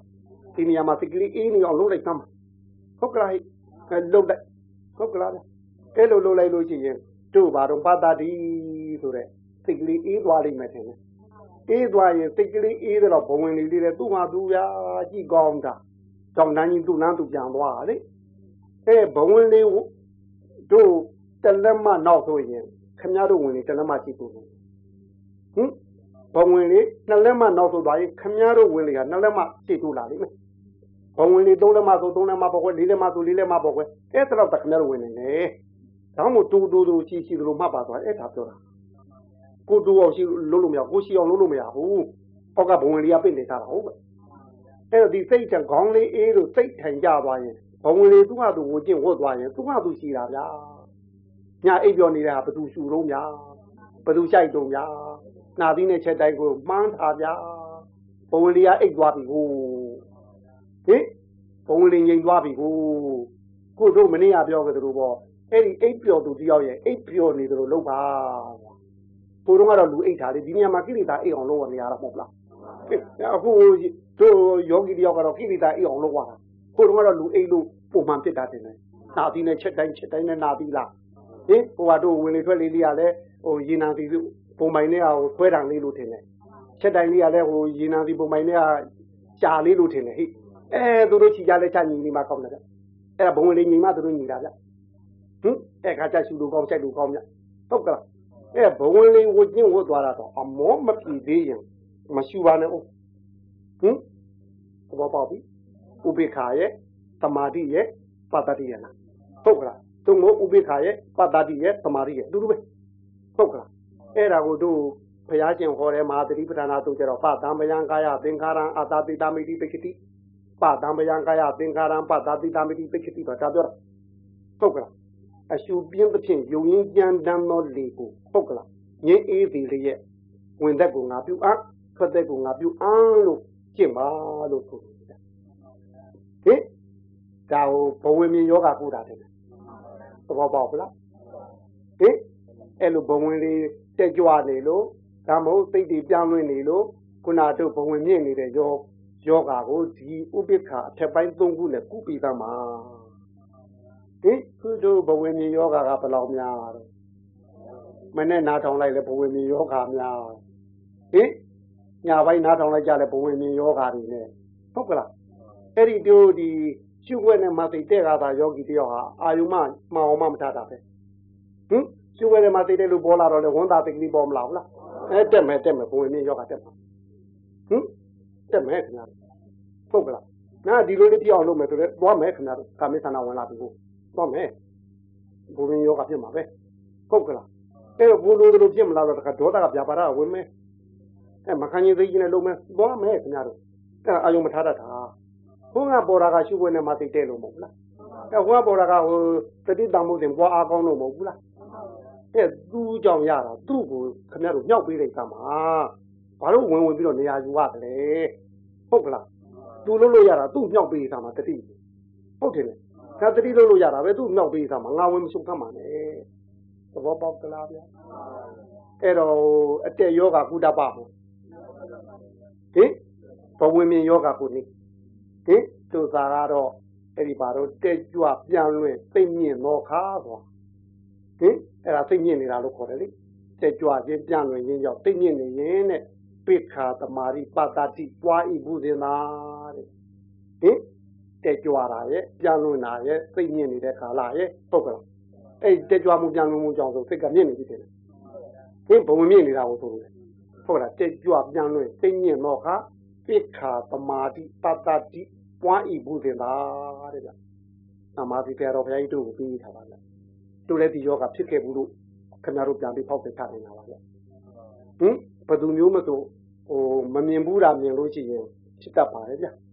ဒီနေရာမှာတိတ်ကလေးအေးနေအောင်လုပ်လိုက်သမ်းမှာဟုတ်ကလားဟဲ့လုပ်လိုက်ဟုတ်ကလားအဲ့လိုလုပ်လိုက်လို့ရှိရင်တို့ဘာတော့ပါတာဒီဆိုတဲ့စိတ်ကလေးအေးသွားလိမ့်မယ်ထင်တယ် အေးသွားရင်စိတ်ကလေးအေးတော့ဘဝင်လေးလေးတဲ့သူ့မှာသူဗျာကြည့်ကောင်းတာတောင်တန်းကြီးသူ့နန်းသူပြန်သွားလေအဲဘဝင်လေးတို့တလက်မနောက်ဆိုရင်ခမရတို့ဝင်လေတလက်မရှိဘူးဟင်ဘဝင်လေနှစ်လက်မနောက်ဆိုသွားရင်ခမရတို့ဝင်လေကနှစ်လက်မရှိတူလာလိမ့်မယ်ဘဝင်လေသုံးလက်မဆိုသုံးလက်မပေါ့ကွယ်လေးလက်မဆိုလေးလက်မပေါ့ကွယ်အဲ့ဒါတော့ခမရတို့ဝင်နေတယ်ဒါမှမဟုတ်တူတူတူရှိရှိတို့မှတ်ပါသွားအဲ့ဒါပြောတာ ကိုတူအောင်ရှိလို့လို့မရကိုရှိအောင်လို့လို့မရဘူးဟောကဘဝင်လေးကပြင့်နေသားတာဟုတ်ကဲ့အဲ့တော့ဒီစိတ်ထံခေါင်းလေးအေးလို့စိတ်ထံကြသွားရင်ဘဝင်လေးသူ့ဟာသူဝကျင့်ဝတ်သွားရင်သူ့ဟာသူရှိတာဗျာညာအိပ်ပြောနေတဲ့ဟာဘသူရှူတော့များဘသူရှိုက်တော့များနာသီးနဲ့ချက်တိုင်းကိုမှန်းထားဗျာဘဝင်လေးကအိပ်သွားပြီဟိုဟင်ဘဝင်လေးငြိမ်သွားပြီဟိုကိုတို့မနေ့ကပြောကြသလိုပေါ့အဲ့ဒီအိပ်ပျော်သူတယောက်ရဲ့အိပ်ပျော်နေသလိုလုပ်ပါ ကိုတော့ကတော့လူအိပ်ထားတယ်ဒီနေရာမှာကိလေသာအိပ်အောင်လုပ်ရနေရတာမဟုတ်လားအခုတို့ယောဂီတယောက်ကတော့ကိလေသာအိပ်အောင်လုပ်ရတာကိုတော့ကတော့လူအိပ်လို့ပုံမှန်ဖြစ်တာတင်တယ်နာသီးနဲ့ချက်တိုင်းချက်တိုင်းနဲ့နာသီးလားဟင်ဟိုကတို့ဝင်လေထွက်လေးလေးကလည်းဟိုရေနံစီပုံပိုင်နဲ့ဟိုခွဲတံလေးလို့ထင်တယ်ချက်တိုင်းလေးကလည်းဟိုရေနံစီပုံပိုင်နဲ့ကကြာလေးလို့ထင်တယ်ဟိအဲသူတို့ချီကြလဲချညီနေမှာကောင်းတယ်အဲ့ဒါဘုံဝင်လေးညီမသူတို့ညီတာဗျဟင်အဲ့ခါကျရှူလို့ကောင်းချက်လို့ကောင်းဗျဟုတ်ကလား အဲ့ဘုံဝင်လေးဝကျင်းဝတ်သွားတာတော့အမောမပြီသေးရင်မရှူပါနဲ့ဦးဟင်ဘောပေါပြီဥပိ္ပခာရဲ့သမာဓိရဲ့ပတ္တိရဲ့လားဟုတ်ကလားသူမို့ဥပိ္ပခာရဲ့ပတ္တိရဲ့သမာဓိရဲ့အတူတူပဲဟုတ်ကလားအဲ့ဒါကိုတို့ဘုရားရှင်ဟောတဲ့မဟာသတိပဋ္ဌာနာသုံးကြတော့ပတံပယံကာယသင်္ခါရံအာတာတိတမိတိပိက္ခတိပတံပယံကာယသင်္ခါရံပတာတိတမိတိပိက္ခတိတော့ဒါပြောတာဟုတ်ကလား အရှုပြင်းသဖြင့်ယုံရင်ကြမ်းတမ်းသောလေကိုဟုတ်ကလားငင်းအေးသည်လျက်ဝင်သက်ကိုငါပြုအားထွက်သက်ကိုငါပြုအားလို့ကျင့်ပါလို့ဆိုတယ်ဟင်ဒါကိုဘဝမြင်ယောဂကုတာတယ်သဘောပေါက်ဗလားဟင်အဲ့လိုဘဝင်လေးတက်ကြွနေလို့ဒါမဟုတ်စိတ်တွေပြောင်းလဲနေလို့ခုနတို့ဘဝင်မြင့်နေတဲ့ယောယောဂါကိုဒီဥပိ္ပခာအထက်ပိုင်း၃ခုနဲ့ကုပြီးသားမှာ ဟင်ခုတို့ဘဝင်မြင်ယောဂါကဘယ်လောက်များတော့မနဲ့နားထောင်လိုက်လဲဘဝင်မြင်ယောဂါများဟင်ညာပိုင်းနားထောင်လိုက်ကြလဲဘဝင်မြင်ယောဂါတွေနဲ့ဟုတ်ကလားအဲ့ဒီတို့ဒီရှုွက်နဲ့မသိတဲ့ကသာယောဂီတယောက်ဟာအာယုမမအောင်မမထားတာပဲဟင်ရှုွက်နဲ့မသိတဲ့လူပေါ်လာတော့လေဝန်တာတိကလေးပေါ်မလာဘူးလားအဲတက်မယ်တက်မယ်ဘဝင်မြင်ယောဂါတက်မှာဟင်တက်မယ်ခင်ဗျာဟုတ်ကလားနာဒီလိုလေးပြောင်းလုပ်မယ်ဆိုတော့သွားမယ်ခင်ဗျာကာမေသနာဝင်လာပြီဟုတ် သွားမယ်ဘုရင်ယောဂဖြစ်မှာပဲဟုတ်ကလားအဲ့တော့ဘုလိုလိုဖြစ်မလားတော့တခါဒေါသကဗျာပါဒဝင်မယ်အဲမခံရင်သိချင်းနဲ့လုပ်မယ်သွားမယ်ခင်ဗျာတို့အဲ့အာယုံမထားတတ်တာဘုန်းကပေါ်တာကရှုပ်ွက်နဲ့မသိတဲ့လို့မဟုတ်လားအဲဟိုကပေါ်တာကဟိုတတိတမှုတင်ပွားအားကောင်းလို့မဟုတ်ဘူးလားအဲသူ့ကြောင့်ရတာသူ့ကိုခင်ဗျားတို့မြောက်ပေးလိုက်သမှာဘာလို့ဝင်ဝင်ပြီးတော့နေရာယူရတယ်ဟုတ်ကလားသူလို့လို့ရတာသူ့မြောက်ပေးသမှာတတိဟုတ်တယ်လေ ဒါတတိလို့လို့ရတာပဲသူ့မြောက်ပေးသမှာငါဝင်မရှုပ်သမှာနဲ့သဘောပေါက်ကလားဗျာအဲ့တော့အတက်ယောဂကုတ္တပဘူးဟင်ဘဝင်မြင်ယောဂကုနေဟင်သူသာကတော့အဲ့ဒီဘာတော့တက်ကြွပြန်လွင်သိမြင့်တော့ခါဆိုဟင်အဲ့ဒါသိမြင့်နေတာလို့ခေါ်တယ်လေတက်ကြွခြင်းပြန်လွင်ခြင်းကြောင့်သိမြင့်နေရင်တဲ့ပိခာတမာရိပတ္တိပွားဤဘူးစင်သာတဲ့ဟင် တက်ကြွတာရဲ့ပြန်လွင်တာရဲ့သိမြင့်နေတဲ့ကာလရဲ့ဟုတ်ကဲ့အဲ့တက်ကြွမှုပြန်လွင်မှုကြောင့်ဆိုစိတ်ကမြင့်နေပြီတဲ့ဟင်ဘုံမြင့်နေတာကိုဆိုလို့ဟုတ်လားတက်ကြွပြန်လွင်သိမြင့်တော့ခါပိခာတမာတိပတ္တိပွားဤဘူးတင်တာတဲ့ဗျ။သမာဓိတရားတော်ဘုရားကြီးတို့ကိုပြီးထားပါလား။တို့လည်းဒီယောဂဖြစ်ခဲ့ဘူးလို့ခင်ဗျားတို့ပြန်ပြီးဖောက်ပြချနေတာပါဗျ။ဟင်ဘယ်သူမျိုးမဆိုဟိုမမြင်ဘူးတာမြင်လို့ရှိရင်ဖြစ်တတ်ပါတယ်ဗျ။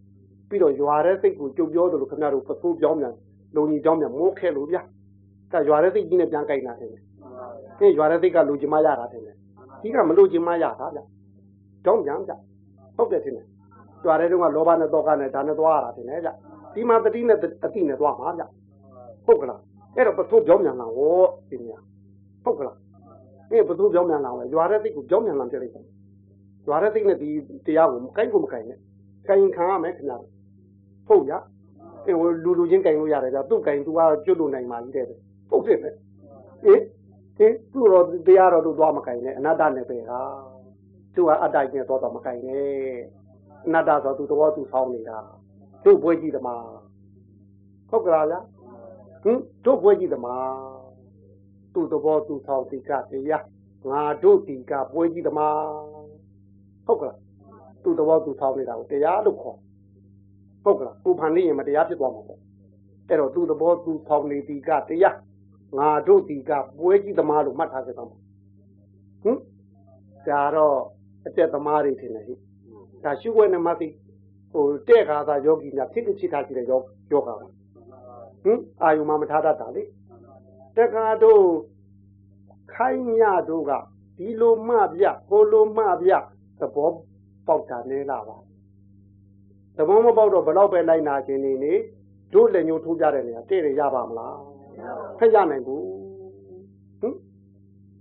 ပြီးတော့ရွာတဲ့စိတ်ကိုကြုံပြောတယ်လို့ခင်ဗျားတို့ပစိုးပြောင်းပြန်လုံကြီးပြောင်းပြန်မိုးခဲလို့ဗျ။ကရွာတဲ့စိတ်ကြီးနဲ့ပြန်ကြိုက်တာတယ်။ကဲရွာတဲ့စိတ်ကလူကြီးမရတာတယ်။ဒီကမလို့ကြီးမရတာဗျ။ကြောင်းပြန်ဗျ။ဟုတ်တယ်ထင်တယ်ကြွားတဲ့တုန်းကလောဘနဲ့တောကနဲ့ဒါနဲ့သွားရတာတင်လေဗျဒီမှာတတိနဲ့အတိနဲ့သွားမှာဗျဟုတ်ကလားအဲ့တော့ပထိုးပြောင်းမြန်လာဟောဒီနေရာဟုတ်ကလားအဲ့ပထိုးပြောင်းမြန်လာလဲကြွားတဲ့တိတ်ကိုပြောင်းမြန်လာပြလိုက်တယ်ကြွားတဲ့တိတ်နဲ့ဒီတရားကိုကိုင်းကိုမကိုင်းနဲ့ကိုင်းခံရမယ်ခင်ဗျာ ဟုတ်ရအဲ့ဟိုလူလူချင်းကိုင်းလို့ရတယ်ဗျသူ့ကိုင်းသူကကျွတ်လို့နိုင်ပါလိမ့်တဲ့ဟုတ်တယ်ပဲအေးအေးသူ့တော့တရားတော်တို့သွားမကိုင်းနဲ့အနတ္တနဲ့ပဲဟာသူကအတ္တကြီးနဲ့သွားတော့မကိုင်းနဲ့အနတ္တဆိုသူသဘောသူဆောင်းနေတာတို့ဘွဲကြီးသမားဟုတ်ကလားဗျာဟင်တို့ဘွဲကြီးသမားသူသဘောသူဆောင်းတိကတရားငါတို့ဒီကဘွဲကြီးသမားဟုတ်ကလားသူသဘောသူဆောင်းနေတာကိုတရားလို့ခေါ် ဟုတ်ကလားကိုဖန်နေရင်မတရားဖြစ်သွားမှာပေါ့အဲ့တော့သူသဘောသူဆောင်းနေဒီကတရားငါတို့ဒီကပွဲကြီးသမားလို့မှတ်ထားကြတော့ဟင်ဒါတော့အတက်သမားတွေထင်တယ်ဟိဒါရှုွက်နမတိဟိုတဲ့ခါသာယောဂီများဖြစ်ဖြစ်ထားရှိတဲ့ယောယောဂါဟင်အာယုမမထားတတ်တာလေတက္ကတို့ခိုင်းညတို့ကဒီလိုမှပြဟိုလိုမှပြသဘောပေါက်တာနဲလာပါ သဘောမပေါက်တော့ဘလောက်ပဲလိုက်နာခြင်းနေနေတို့လက်ညှိုးထိုးကြတဲ့နေရာတဲ့ရရပါမလားဖက်ရနိုင်ဘူးဟင်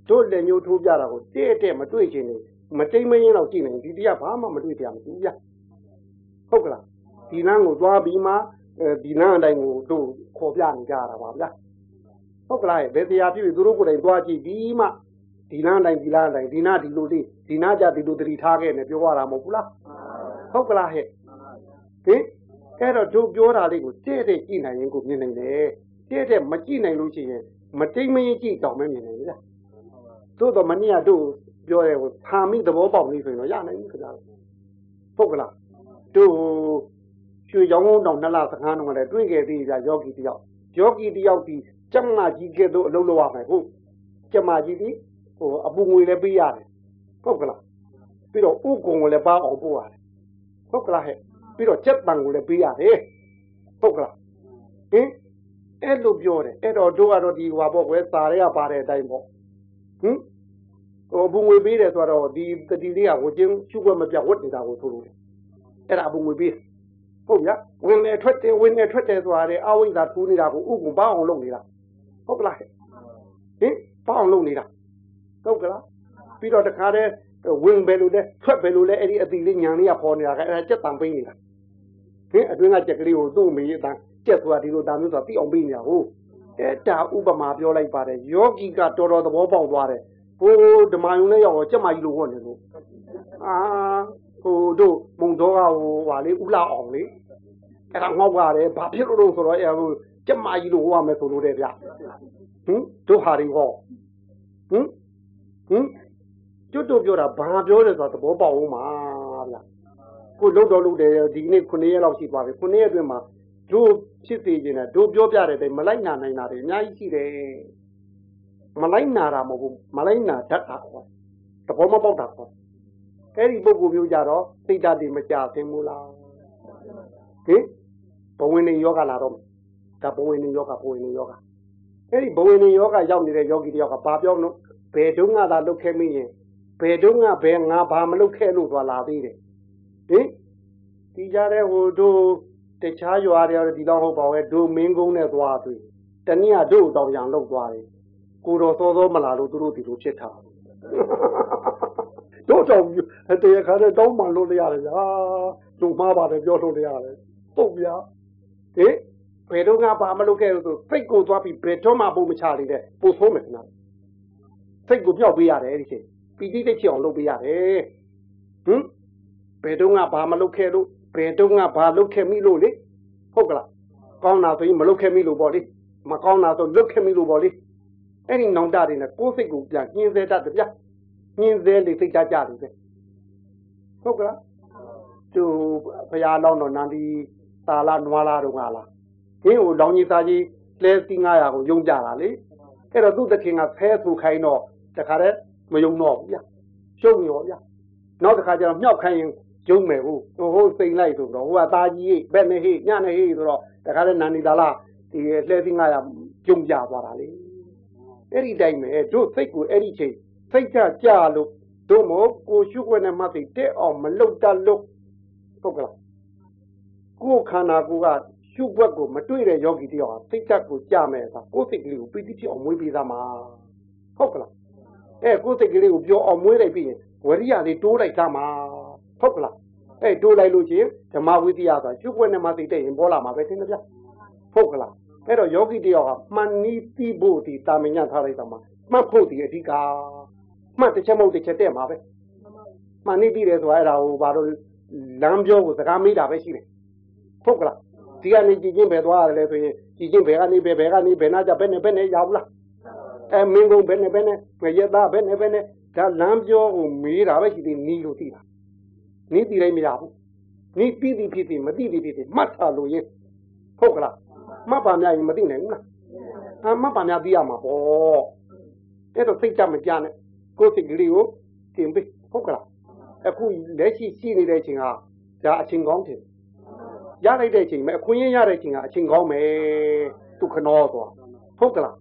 တို့လက်ညှိုးထိုးကြတာကိုတဲ့တဲ့မတွေ့ခြင်းနေမတိမ်မရင်တော့ကြည့်နေဒီတရားဘာမှမတွေ့တရားမရှိဘူးဗျဟုတ်ကလားဒီလမ်းကိုသွားပြီးမှဒီလမ်းအတိုင်းကိုတို့ခေါ်ပြနေကြတာပါဗျာဟုတ်ကလားဘယ်တရားပြည့်သူတို့ကိုယ်တိုင်သွားကြည့်ပြီးမှဒီလမ်းတိုင်းဒီလမ်းတိုင်းဒီနာဒီလိုလေးဒီနာကြဒီလိုတတိထားခဲ့နေပြောရတာမဟုတ်ဘူးလားဟုတ်ကလားဟဲ့ ဟင်အဲ့တော့တို့ပြောတာလေးကိုတဲ့တဲ့ကြည့်နိုင်ရင်ကိုမြင်နိုင်တယ်တဲ့တဲ့မကြည့်နိုင်လို့ရှိရင်မတိမ်မရင်ကြည့်တောင်မမြင်နိုင်ဘူးဗျာသို့တော့မနေ့ကတို့ပြောရဲကိုဖာမိသဘောပေါက်နေဆိုရင်တော့ရနိုင်ပြီခင်ဗျာဟုတ်ကလားတို့ရွှေရောင်းတောင်နှစ်လစကားတော့လည်းတွေ့ခဲ့သေးကြယောဂီတယောက်ယောဂီတယောက်ဒီကျမကြီးကဲ့သို့အလုပ်လုပ်ရမယ်ဟုတ်ကျမကြီးဒီဟိုအပူငွေလည်းပေးရတယ်ဟုတ်ကလားပြီးတော့ဥကုံကိုလည်းပါအောင်ပို့ရတယ်ဟုတ်ကလားဟဲ့ ပြီးတော့စက်တန်ကိုလည်းပေးရတယ်ဟုတ်ကလားဟင်အဲ့လိုပြောတယ်အဲ့တော့တို့ကတော့ဒီဟွာပေါ့ကွယ်စာရဲကပါတဲ့အတိုင်းပေါ့ဟင်ဟိုဘုံငွေပေးတယ်ဆိုတော့ဒီတတိလေးကဝကျင်းရှုွက်မပြတ်ဝတ်နေတာကိုဆိုလို့အဲ့ဒါဘုံငွေပေးဟုတ်ဗျာဝင်နေထွက်တယ်ဝင်နေထွက်တယ်ဆိုတာလေအဝိဇ္ဇာထူးနေတာကိုဥကုံပေါအောင်လုပ်နေတာဟုတ်ကလားဟင်ပေါအောင်လုပ်နေတာဟုတ်ကလားပြီးတော့တခါတည်းဝင်ပဲလို့လဲထွက်ပဲလို့လဲအဲ့ဒီအတိလေးညာလေးကပေါ်နေတာကအဲ့ဒါကြက်တံပေးနေတာ ဟင်အတွင်းကကြက်ကလေးကိုသူ့မေးအတန်းကြက်ဆိုတာဒီလိုတာမျိုးဆိုတာသိအောင်ပေးနေတာဟုတ်အဲ့ဒါဥပမာပြောလိုက်ပါတယ်ယောဂီကတော်တော်သဘောပေါက်သွားတယ်ဟိုဓမ္မယုံနဲ့ရောက်တော့ကြက်မကြီးလိုဟောနေလို့အာဟိုတို့မုံတော်ကဟိုဟာလေဥလာအောင်လေအဲ့ဒါငေါက်ရတယ်ဘာဖြစ်လို့လို့ဆိုတော့အဲ့ဟိုကြက်မကြီးလိုဟောရမယ်ဆိုလို့တဲ့ဗျဟင်တို့ဟာတွေဟောဟင်ဟင်ကျွတ်တို့ပြောတာဘာပြောတယ်ဆိုတာသဘောပေါက်အောင်ပါဗျ ကိုလှုပ်တော့လှုပ်တယ်ဒီနေ့9ရက်လောက်ရှိသွားပြီ9ရက်အတွင်းမှာတို့ဖြစ်သေးခြင်းနဲ့တို့ပြောပြတဲ့တိုင်မလိုက်နာနိုင်တာတွေအများကြီးရှိတယ်မလိုက်နာတာမဟုတ်ဘူးမလိုက်နာတတ်တာခေါ်သဘောမပေါက်တာခေါ်အဲ့ဒီပုဂ္ဂိုလ်မျိုးကြတော့စိတ်ဓာတ်တွေမကြသင်ဘူးလားဟင်ဘဝင်နေယောဂလာတော့ဒါဘဝင်နေယောဂဘဝင်နေယောဂအဲ့ဒီဘဝင်နေယောဂရောက်နေတဲ့ယောဂီတယောက်ကဘာပြောလို့ဘယ်တုန်းကသာလုတ်ခဲ့မိရင်ဘယ်တုန်းကဘယ်ငါဘာမလုတ်ခဲ့လို့သွားလာသေးတယ် ဟင်ဒီကြတဲ့ဟိုတို့တခြားရွာတွေဒီတော့ဟုတ်ပါရဲ့တို့မင်းကုန်းနဲ့သွားပြီတနည်းကတို့တောင်ပြန်လောက်သွားတယ်ကိုတော်စောစောမလာလို့သူတို့ဒီလိုဖြစ်တာတို့တော့တရားခါတဲ့တောင်းမှလို့ရတယ်ဗျာတို့မှားပါတယ်ပြောလို့ရတယ်ဟုတ်ဗျာဟင်ဘယ်တော့ကဘာမလုပ်ခဲ့လို့ဆိုစိတ်ကိုသွားပြီးဘယ်တော့မှပုံမချလေးတဲ့ပို့ဆိုးမယ်ခင်ဗျာစိတ်ကိုပြောက်ပေးရတယ်အဲ့ဒီချိန်ပီတိတိတ်ချအောင်လုပ်ပေးရတယ်ဟင်ဘ ယ်တော့ကဘာမလုပ်ခဲ့လို့ဘယ်တော့ကဘာလုပ်ခဲ့မိလို့လေဟုတ်ကလားကောင်းတာဆိုရင်မလုပ်ခဲ့မိလို့ပေါ့လေမကောင်းတာဆိုလုပ်ခဲ့မိလို့ပေါ့လေအဲ့ဒီနောင်တတွေနဲ့ကိုယ်စိတ်ကိုပြန်ညှင်းဆဲတတ်တယ်ဗျာညှင်းဆဲလေစိတ်ချကြတယ်ပဲဟုတ်ကလားသူဘုရားလောင်းတော်နန္ဒီတာလာနွားလာတော့ငါလားဟင်းကိုလောင်းကြီးသားကြီးလဲစီ900ကိုယုံကြတာလေအဲ့တော့သူ့တခင်ကဖဲဆူခိုင်းတော့တခါတည်းမယုံတော့ဘူးဗျာရှုံးရောဗျာနောက်တစ်ခါကျတော့မြောက်ခိုင်းရင် ယုံမယ်ဟုတ်ဟိုစိန်လိုက်ဆိုတော့ဟိုကသားကြီးဘက်နဲ့ဟိညနဲ့ဟိဆိုတော့တခါတည်းနန္ဒီတာလာဒီလှဲစီ900ယုံကြသွားတာလေအဲ့ဒီတိုင်းပဲတို့စိတ်ကိုအဲ့ဒီချိန်စိတ်ကြကြလို့တို့မို့ကိုရှုခွင့်နဲ့မှတ်သိတဲ့အောင်မလုတ်တတ်လို့ဟုတ်ကလားကိုယ်ခန္ဓာကိုယ်ကရှုွက်ကိုမတွေ့တဲ့ယောဂီတယောက်ဟာစိတ်ဓာတ်ကိုကြမယ်ဆိုတာကိုယ်စိတ်ကလေးကိုပီတိဖြစ်အောင်မွေးပေးသားမှာဟုတ်ကလားအဲကိုယ်စိတ်ကလေးကိုပြောအောင်မွေးလိုက်ပြီးရင်ဝရိယလေးတိုးလိုက်သားမှာ ဟုတ်ကလားအဲတိုးလိုက်လို့ချင်းဓမ္မဝိသယဆိုတာရှုွက်နဲ့မှသိတဲ့ရင်ပေါ်လာမှာပဲသင်တယ်ဗျဟုတ်ကလားအဲ့တော့ယောဂီတယောက်ကမှန်နီးပြီးဖို့ဒီတာမညထားလိုက်တာမှာမှတ်ဖို့ဒီအဓိကမှတ်တစ်ချက်မဟုတ်တစ်ချက်တဲ့မှာပဲမှန်နီးပြီးတယ်ဆိုတာအဲ့ဒါဟိုဘာလို့လမ်းပြောကိုစကားမေးတာပဲရှိတယ်ဟုတ်ကလားဒီကနေကြည်ချင်းပဲသွားရတယ်ဆိုရင်ကြည်ချင်းဘယ်ကနေဘယ်ဘယ်ကနေဘယ်နာကြဘယ်နဲ့ဘယ်နဲ့ရောက်လားအဲမင်းကုန်းဘယ်နဲ့ဘယ်နဲ့ငရသားဘယ်နဲ့ဘယ်နဲ့ဒါလမ်းပြောကိုမေးတာပဲရှိသေးနီးလို့သိတာ နီးတည်လိုက်မရဘူးနီးပြီးပြီးဖြစ်ပြီးမသိပြီးဖြစ်ပြီးမှတ်ထားလို့ရင်ဟုတ်ကလားမှတ်ပါများရင်မသိနိုင်ဘူးလားအမှတ်ပါများသိရမှာပေါ့အဲ့တော့စိတ်ကြမကြနဲ့ကိုယ်စိတ်ကလေးကိုတင်ပေးဟုတ်ကလားအခုလက်ရှိရှိနေတဲ့အချိန်ဟာဒါအချိန်ကောင်းတယ်ရလိုက်တဲ့အချိန်မှာအခွင့်အရေးရတဲ့အချိန်ကအချိန်ကောင်းမယ်သူခနောဆိုတာဟုတ်ကလား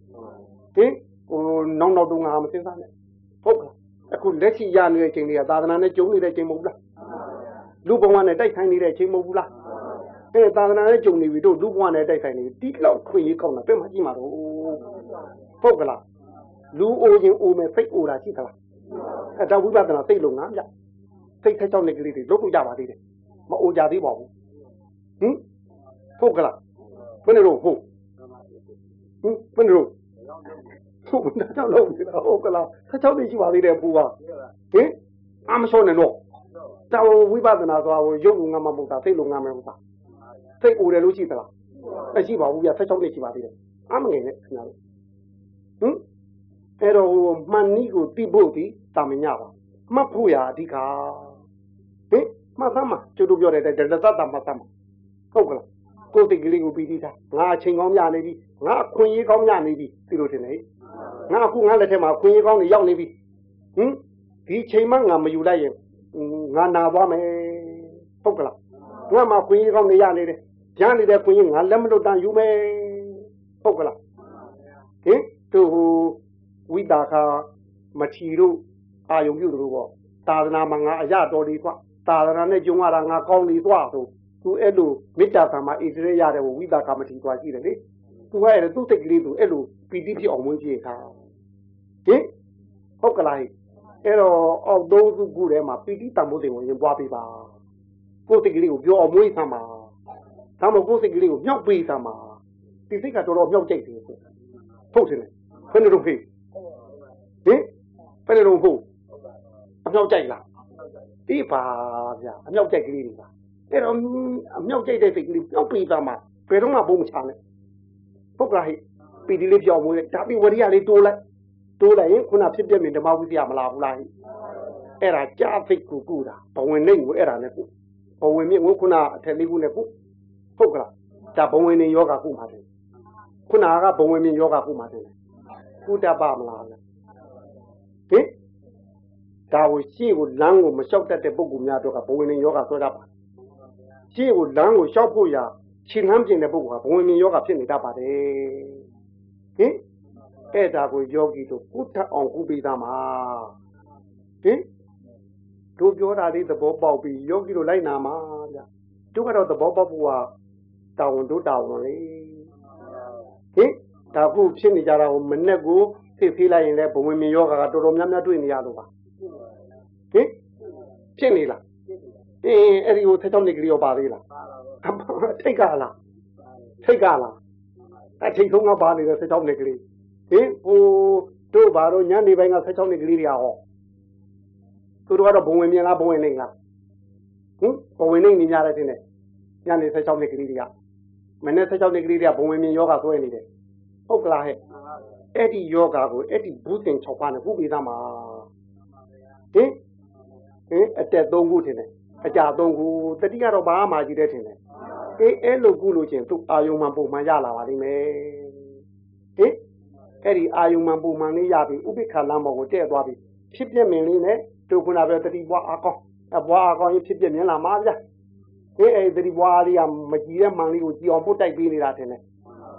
ဟင်ဟိုနောက်နောက်တုန်းကမစဉ်းစားနဲ့ဟုတ်ကလားအခုလက်ရှိရနေတဲ့အချိန်တွေကသာသနာနဲ့ကျုံနေတဲ့အချိန်မဟုတ်လား လူဘဝနဲ့တိုက်ခိုင်းနေတဲ့အချိန်မဟုတ်ဘူးလားအဲသာသနာနဲ့ကျုံနေပြီတို့လူဘဝနဲ့တိုက်ခိုင်းနေပြီဒီလောက်ခွင့်ရေးကောင်းတာပြမကြည့်မှာတော့ဟုတ်ကလားလူအိုရင်အိုမယ်စိတ်အိုတာရှိသလားအဲဒါဝိပဿနာစိတ်လုံးငါပြစိတ်ထက်ချောင်းနေကလေးတွေလုပ်လို့ရပါသေးတယ်မအိုကြသေးပါဘူးဟင်ဟုတ်ကလားဘယ်နဲ့တော့ဟုတ်ဟင်ဘယ်နဲ့တော့ဟုတ်ဘယ်နဲ့တော့လုံးဟုတ်ကလားဆက်ချောင်းနေရှိပါသေးတယ်ပူပါဟင်အမရှောနဲ့တော့ တော်ဝိပဿနာဆိုတာကိုရုပ်ငါမမဟုတ်တာစိတ်လုံးငါမဟုတ်တာစိတ်အိုတယ်လို့ရှိသလားမရှိပါဘူးပြဆက်ချောင်းနေရှိပါသေးတယ်အမငယ်နဲ့ခင်ဗျားတို့ဟင်အဲ့တော့မှန်နီးကိုတိဖို့ဒီတာမညပါမှတ်ဖို့ရအဓိကဟင်မှတ်သမ်းမှာကျုပ်တို့ပြောတဲ့တတတမှတ်သမ်းမှာဟုတ်ကလားကိုယ်စိတ်ကလေးကိုပြီးပြီးသားငါအချိန်ကောင်းရနေပြီငါအခွင့်အရေးကောင်းရနေပြီဒီလိုထင်တယ်ငါအခုငါလက်ထက်မှာအခွင့်အရေးကောင်းတွေရောက်နေပြီဟင်ဒီချိန်မှငါမယူလိုက်ရင် ငါနာသွားမယ်ဟုတ်ကလားငါမှခွင့်ရကောင်းနေရနေတယ်ရနေတဲ့ခွင့်ရငါလက်မလွတ်တန်ယူမယ်ဟုတ်ကလားဟင်သူဟိုဝိတာခာမထီတို့အာယုံပြုတို့ပေါ့သာသနာမှာငါအရတော်လေးကွာသာသနာနဲ့ကျုံရတာငါကောင်းလေးကွာဆိုသူအဲ့လိုမေတ္တာကံမှာဣတိရရတယ်ဝိတာခာမထီသွားရှိတယ်လေသူကအဲ့သူ့စိတ်ကလေးသူအဲ့လိုပီတိဖြစ်အောင်ဝင်ကြည့်ခါဟင်ဟုတ်ကလား အဲ့တော့အောက်သုံးစုခုထဲမှာပီတိတံမိုးတင်ကိုရင်ပွားပေးပါကိုယ်စိတ်ကလေးကိုပြောအောင်မွေးဆမ်းပါဒါမှမဟုတ်ကိုယ်စိတ်ကလေးကိုမြောက်ပေးဆမ်းပါဒီစိတ်ကတော်တော်မြောက်ကြိတ်တယ်ဟုတ်တယ်ခဏတော့ဖေးဟင်ဘယ်လိုဖို့အမြောက်ကြိုက်လားဒီပါဗျာအမြောက်ကြိုက်ကလေးတွေပါအဲ့တော့အမြောက်ကြိုက်တဲ့စိတ်ကလေးပျောက်ပြီးသားမှဘယ်တော့မှဘုံမချနဲ့ဟုတ်ကလားဟိပီဒီလေးပြောင်းမွေးလိုက်ဒါပြီးဝရိယလေးတိုးလိုက် တိုးလိုက်ရင်ခုနဖြစ်ပြမြင်ဓမ္မဝိသယမလာဘူးလားဟိအဲ့ဒါကြာသိကူကူတာဘဝင်နေကိုအဲ့ဒါနဲ့ကူဘဝင်မြင့်ကိုခုနအထက်လေးခုနဲ့ကူဟုတ်ကလားဒါဘဝင်နေယောဂကုမှာတယ်ခုနကဘဝင်မြင့်ယောဂကုမှာတယ်ကုတပမလားဟင်ဒါကိုရှေ့ကိုလမ်းကိုမလျှောက်တတ်တဲ့ပုဂ္ဂိုလ်များတို့ကဘဝင်နေယောဂဆွဲတတ်ပါရှေ့ကိုလမ်းကိုလျှောက်ဖို့ရာရှင်လန်းပြင်တဲ့ပုဂ္ဂိုလ်ကဘဝင်မြင်ယောဂဖြစ်နေတတ်ပါတယ်ဟင် အဲ့ဒါကိုယောဂီတို့ကုသအောင်ကုပေးသားမှာဟင်တို့ပြောတာလေးသဘောပေါက်ပြီးယောဂီတို့လိုက်နာမှာဗျတို့ကတော့သဘောပေါက်ဖို့ကတောင်းတို့တောင်းလို့လေဟင်ဒါခုဖြစ်နေကြတာကိုမနဲ့ကိုဖိဖိလိုက်ရင်လည်းဘဝင်မြင်ယောဂကတော်တော်များများတွေ့နေရလို့ပါဟင်ဖြစ်နေလားအင်းအဲ့ဒီကိုဆက်ချောင်းနေကြရောပါသေးလားထိတ်ကလားထိတ်ကလားအထိတ်ဆုံးကပါနေတဲ့ဆက်ချောင်းနေကလေး ဟင်ဟိုတို့ဘာတော့ညနေပိုင်းကဆက်ချောင်းနေကလေးတွေကဟောသူတို့ကတော့ဘဝင်မြင်လားဘဝင်နေလားဟင်ဘဝင်နေနေကြတယ်တင်တယ်ညနေဆက်ချောင်းနေကလေးတွေကမနေ့ဆက်ချောင်းနေကလေးတွေကဘဝင်မြင်ယောဂဆွဲနေတယ်ဟုတ်ကလားဟဲ့အဲ့ဒီယောဂကိုအဲ့ဒီဘူးတင်6ပါးနဲ့ခုပြီးသားမှာဟင်ဟင်အတက်3ခုတင်တယ်အကြ3ခုတတိကတော့ဘာမှကြီးတဲ့တင်တယ်အေးအဲ့လိုကုလို့ချင်းသူအာယုံမှပုံမှန်ရလာပါလိမ့်မယ်ဟင် အဲ့ဒီအာယုံမှပုံမှန်လေးရပြီဥပိ္ပခလမ်းပေါ်ကိုတဲ့သွားပြီဖြစ်ပြမင်းလေးနဲ့တို့ခုနပဲတတိဘွားအကောင်းအဘွားအကောင်းရင်ဖြစ်ပြမြင်လာမှာဗျာဟေးအဲ့ဒီဘွားလေးကမကြည့်တဲ့မှန်လေးကိုကြည်အောင်ပုတ်တိုက်ပေးနေတာတင်တယ်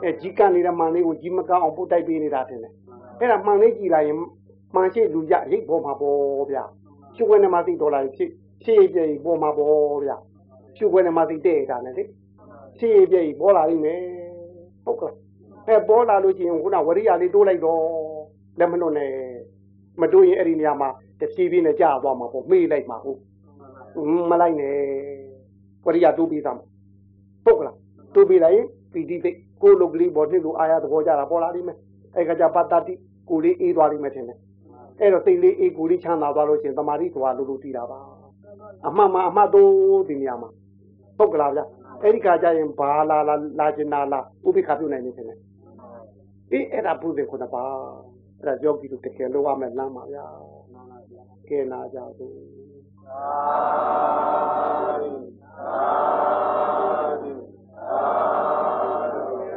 အဲကြီးကနေတဲ့မှန်လေးကိုကြီးမကအောင်ပုတ်တိုက်ပေးနေတာတင်တယ်အဲ့ဒါမှန်လေးကြည်လာရင်မှန်ရှိလူကြရိတ်ပေါ်မှာပေါ့ဗျာကျုပ်ကနေမှသိတော်လာရင်ဖြစ်ဖြစ်ပြည့်ပေါ်မှာပေါ့ဗျာကျုပ်ကနေမှသိတဲ့တာနဲ့လေဖြစ်ပြည့်ပေါ်လာလိမ့်မယ်ဟုတ်ကဲ့ အဲပေါ်လာလို့ရှိရင်ခုနဝရိယလေးတိုးလိုက်တော့လက်မလွတ်နဲ့မတိုးရင်အဲ့ဒီနေရာမှာတဖြည်းဖြည်းနဲ့ကြာသွားမှာပေါ့မေ့လိုက်မှာဟုတ်မလိုက်နဲ့ဝရိယတိုးပြီးသားမှာပုတ်ကလားတိုးပြီးလိုက်ရင်ပီတိသိကိုလုတ်ကလေးပေါ်နှစ်လိုအာရသဘောကြတာပေါ်လာလိမ့်မယ်အဲ့ကကြပတ္တတိကိုလေးအေးသွားလိမ့်မယ်ထင်တယ်အဲ့တော့စိတ်လေးအေးကိုလေးချမ်းသာသွားလို့ရှင်တမာတိသွားလို့လို့တည်တာပါအမှန်မှအမှတ်တော့ဒီနေရာမှာပုတ်ကလားဗျအဲ့ဒီခါကျရင်ဘာလာလာလာကျင်နာလာဥပိ္ပခပြုတ်နိုင်နေတယ် အေးအဲ့ဒါပုသေခုနှစ်ပါးအဲ့ဒါယောဂီတို့တကယ်လိုရမယ်လမ်းပါဗျာမှန်ပါဗျာကဲနာကြစို့သာသာသာ